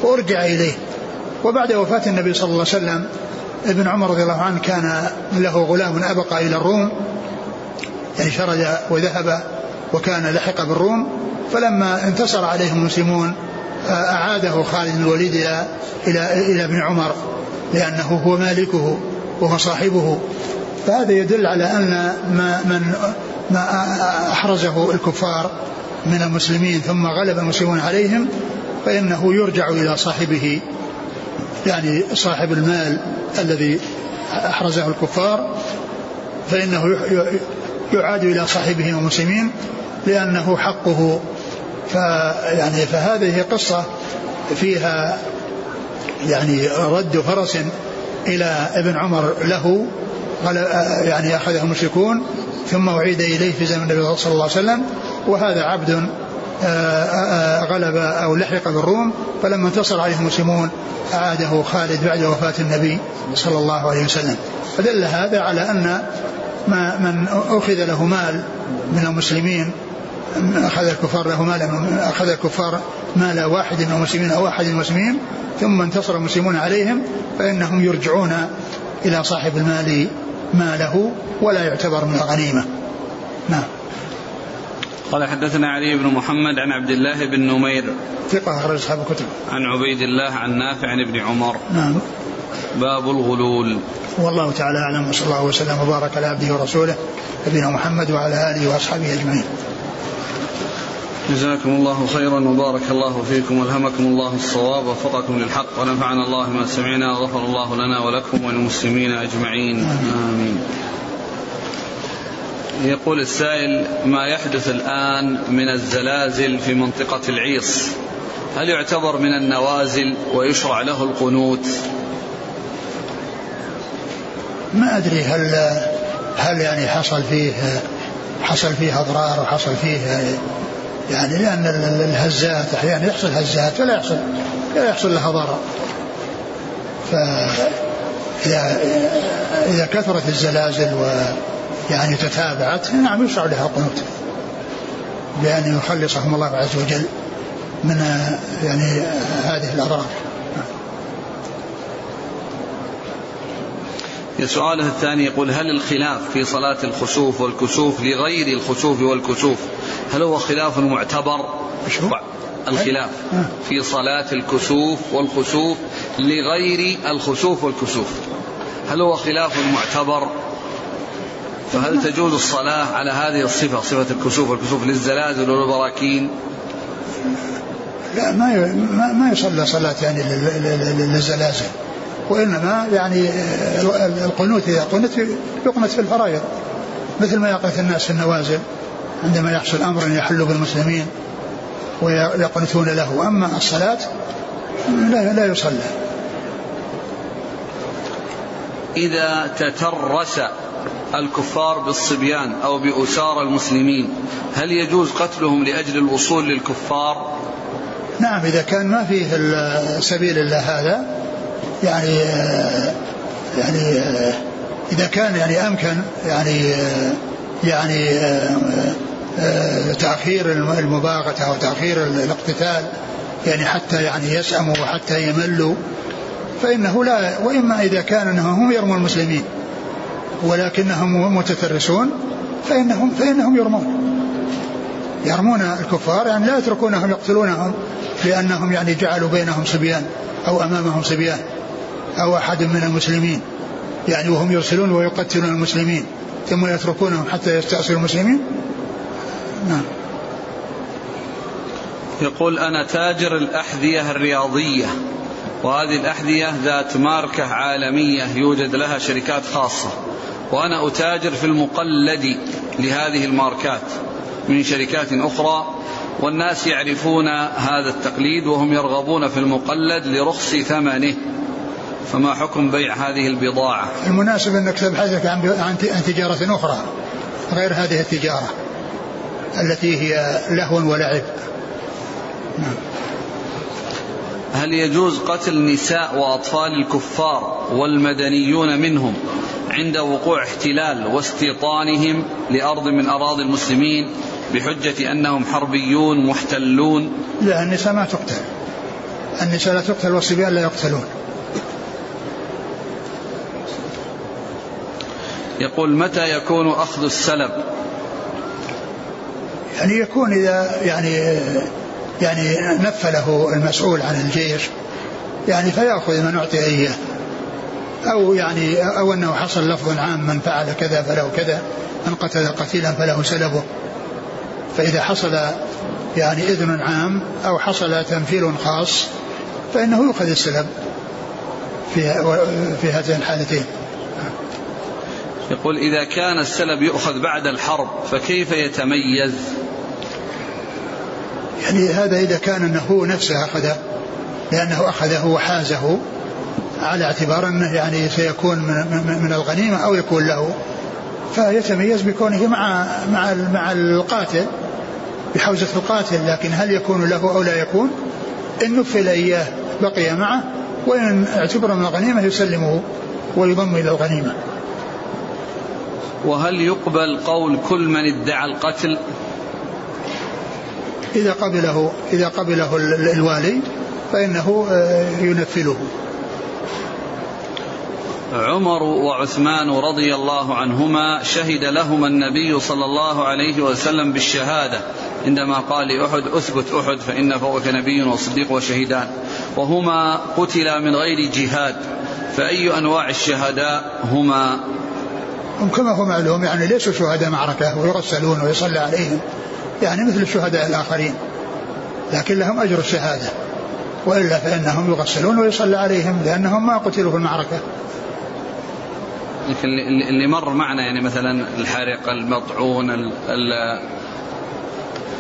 وأرجع إليه. وبعد وفاة النبي صلى الله عليه وسلم ابن عمر رضي الله عنه كان له غلام أبقى إلى الروم يعني شرد وذهب وكان لحق بالروم فلما انتصر عليهم المسلمون أعاده خالد بن الوليد إلى إلى إلى ابن عمر لأنه هو مالكه وهو صاحبه. فهذا يدل على أن ما من ما أحرزه الكفار من المسلمين ثم غلب المسلمون عليهم فإنه يرجع إلى صاحبه يعني صاحب المال الذي أحرزه الكفار فإنه يعاد إلى صاحبه المسلمين لأنه حقه. فيعني فهذه قصة فيها يعني رد فرس إلى ابن عمر له يعني أخذه المشركون ثم أعيد إليه في زمن النبي صلى الله عليه وسلم وهذا عبد آه، آه، آه، غلب أو لحق بالروم فلما انتصر عليه المسلمون أعاده خالد بعد وفاة النبي صلى الله عليه وسلم. فدل هذا على أن ما من أخذ له مال من المسلمين أخذ الكفار له مال أخذ الكفار مال واحد من المسلمين أو أحد المسلمين ثم انتصر المسلمون عليهم فإنهم يرجعون إلى صاحب المال ماله ولا يعتبر من الغنيمة. نعم. قال حدثنا علي بن محمد عن عبد الله بن نمير ثقة أخرج أصحاب الكتب. عن عبيد الله عن نافع عن ابن عمر. نعم. باب الغلول. والله تعالى أعلم وصلى الله وسلم وبارك على عبده ورسوله نبينا محمد وعلى آله وأصحابه أجمعين. جزاكم الله خيرا وبارك الله فيكم والهمكم الله الصواب ووفقكم للحق ونفعنا الله ما سمعنا وغفر الله لنا ولكم وللمسلمين أجمعين آمين. يقول السائل ما يحدث الآن من الزلازل في منطقة العيص هل يعتبر من النوازل ويشرع له القنوت؟ ما أدري هل هل يعني حصل فيه حصل فيه أضرار وحصل فيه يعني لأن الهزات أحيانا يحصل هزات ولا يحصل لا يحصل لها ضرر. فإذا إذا كثرت الزلازل ويعني تتابعت نعم يشرع لها القنوت بأن يخلصهم الله عز وجل من يعني هذه الأضرار سؤاله الثاني يقول هل الخلاف في صلاة الخسوف والكسوف لغير الخسوف والكسوف هل هو خلاف معتبر؟ الخلاف في صلاة الكسوف والخسوف لغير الخسوف والكسوف هل هو خلاف معتبر؟ فهل تجوز الصلاة على هذه الصفة صفة الكسوف الكسوف للزلازل والبراكين؟ لا ما ما يصلى صلاة يعني للزلازل. وإنما يعني القنوت إذا قنت يقنت في الفرائض مثل ما يقنت الناس في النوازل عندما يحصل أمر يحل بالمسلمين ويقنتون له. أما الصلاة لا, لا يصلى. إذا تترس الكفار بالصبيان أو بأسار المسلمين هل يجوز قتلهم لأجل الوصول للكفار؟ نعم إذا كان ما فيه سبيل إلا هذا يعني يعني إذا كان يعني أمكن يعني يعني تأخير المباغتة أو تأخير الاقتتال يعني حتى يعني يسأموا وحتى يملوا فإنه لا وإما إذا كان أنهم هم يرموا المسلمين ولكنهم متترسون فإنهم فإنهم يرمون. يرمون الكفار يعني لا يتركونهم يقتلونهم لأنهم يعني جعلوا بينهم صبيان أو أمامهم صبيان. أو أحد من المسلمين. يعني وهم يرسلون ويقتلون المسلمين ثم يتركونهم حتى يستأصلوا المسلمين؟ نعم. يقول أنا تاجر الأحذية الرياضية وهذه الأحذية ذات ماركة عالمية يوجد لها شركات خاصة وأنا أتاجر في المقلد لهذه الماركات من شركات أخرى والناس يعرفون هذا التقليد وهم يرغبون في المقلد لرخص ثمنه. فما حكم بيع هذه البضاعة؟ المناسب أنك تبحثك عن تجارة أخرى غير هذه التجارة التي هي لهو ولعب. هل يجوز قتل نساء وأطفال الكفار والمدنيون منهم عند وقوع احتلال واستيطانهم لأرض من أراضي المسلمين بحجة أنهم حربيون محتلون؟ لا النساء ما تقتل. النساء لا تقتل والصبيان لا يقتلون. يقول متى يكون أخذ السلب؟ يعني يكون إذا يعني يعني نفله المسؤول عن الجيش يعني فيأخذ من أعطي إياه. أو يعني أو أنه حصل لفظ عام من فعل كذا فله كذا من قتل قتيلا فله سلبه. فإذا حصل يعني إذن عام أو حصل تمثيل خاص فإنه يؤخذ السلب في في هاتين الحالتين. يقول إذا كان السلب يؤخذ بعد الحرب فكيف يتميز؟ يعني هذا إذا كان أنه هو نفسه أخذه لأنه أخذه وحازه على اعتبار أنه يعني سيكون من, من الغنيمة أو يكون له. فيتميز بكونه مع مع مع القاتل بحوزة القاتل لكن هل يكون له أو لا يكون؟ إن نفل إياه بقي معه وإن اعتبر من الغنيمة يسلمه ويضم إلى الغنيمة. وهل يقبل قول كل من ادعى القتل؟ إذا قبله إذا قبله الوالي فإنه آه، ينفله عمر وعثمان رضي الله عنهما شهد لهما النبي صلى الله عليه وسلم بالشهادة. عندما قال لأحد أثبت أحد فإن فوقك نبي وصديق وشهيدان. وهما قتلا من غير جهاد. فأي أنواع الشهداء هما؟ كما هو معلوم يعني ليسوا شهداء معركة ويغسلون ويصلى عليهم. يعني مثل الشهداء الآخرين. لكن لهم أجر الشهادة. وإلا فإنهم يغسلون ويصلى عليهم لأنهم ما قتلوا في المعركة. لكن اللي مر معنا يعني مثلا الحرق المطعون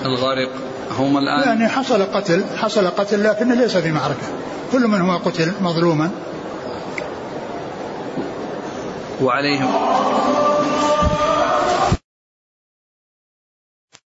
الغارق هم الآن يعني حصل قتل حصل قتل لكنه ليس في معركة. كل من هو قتل مظلوما. وعليهم.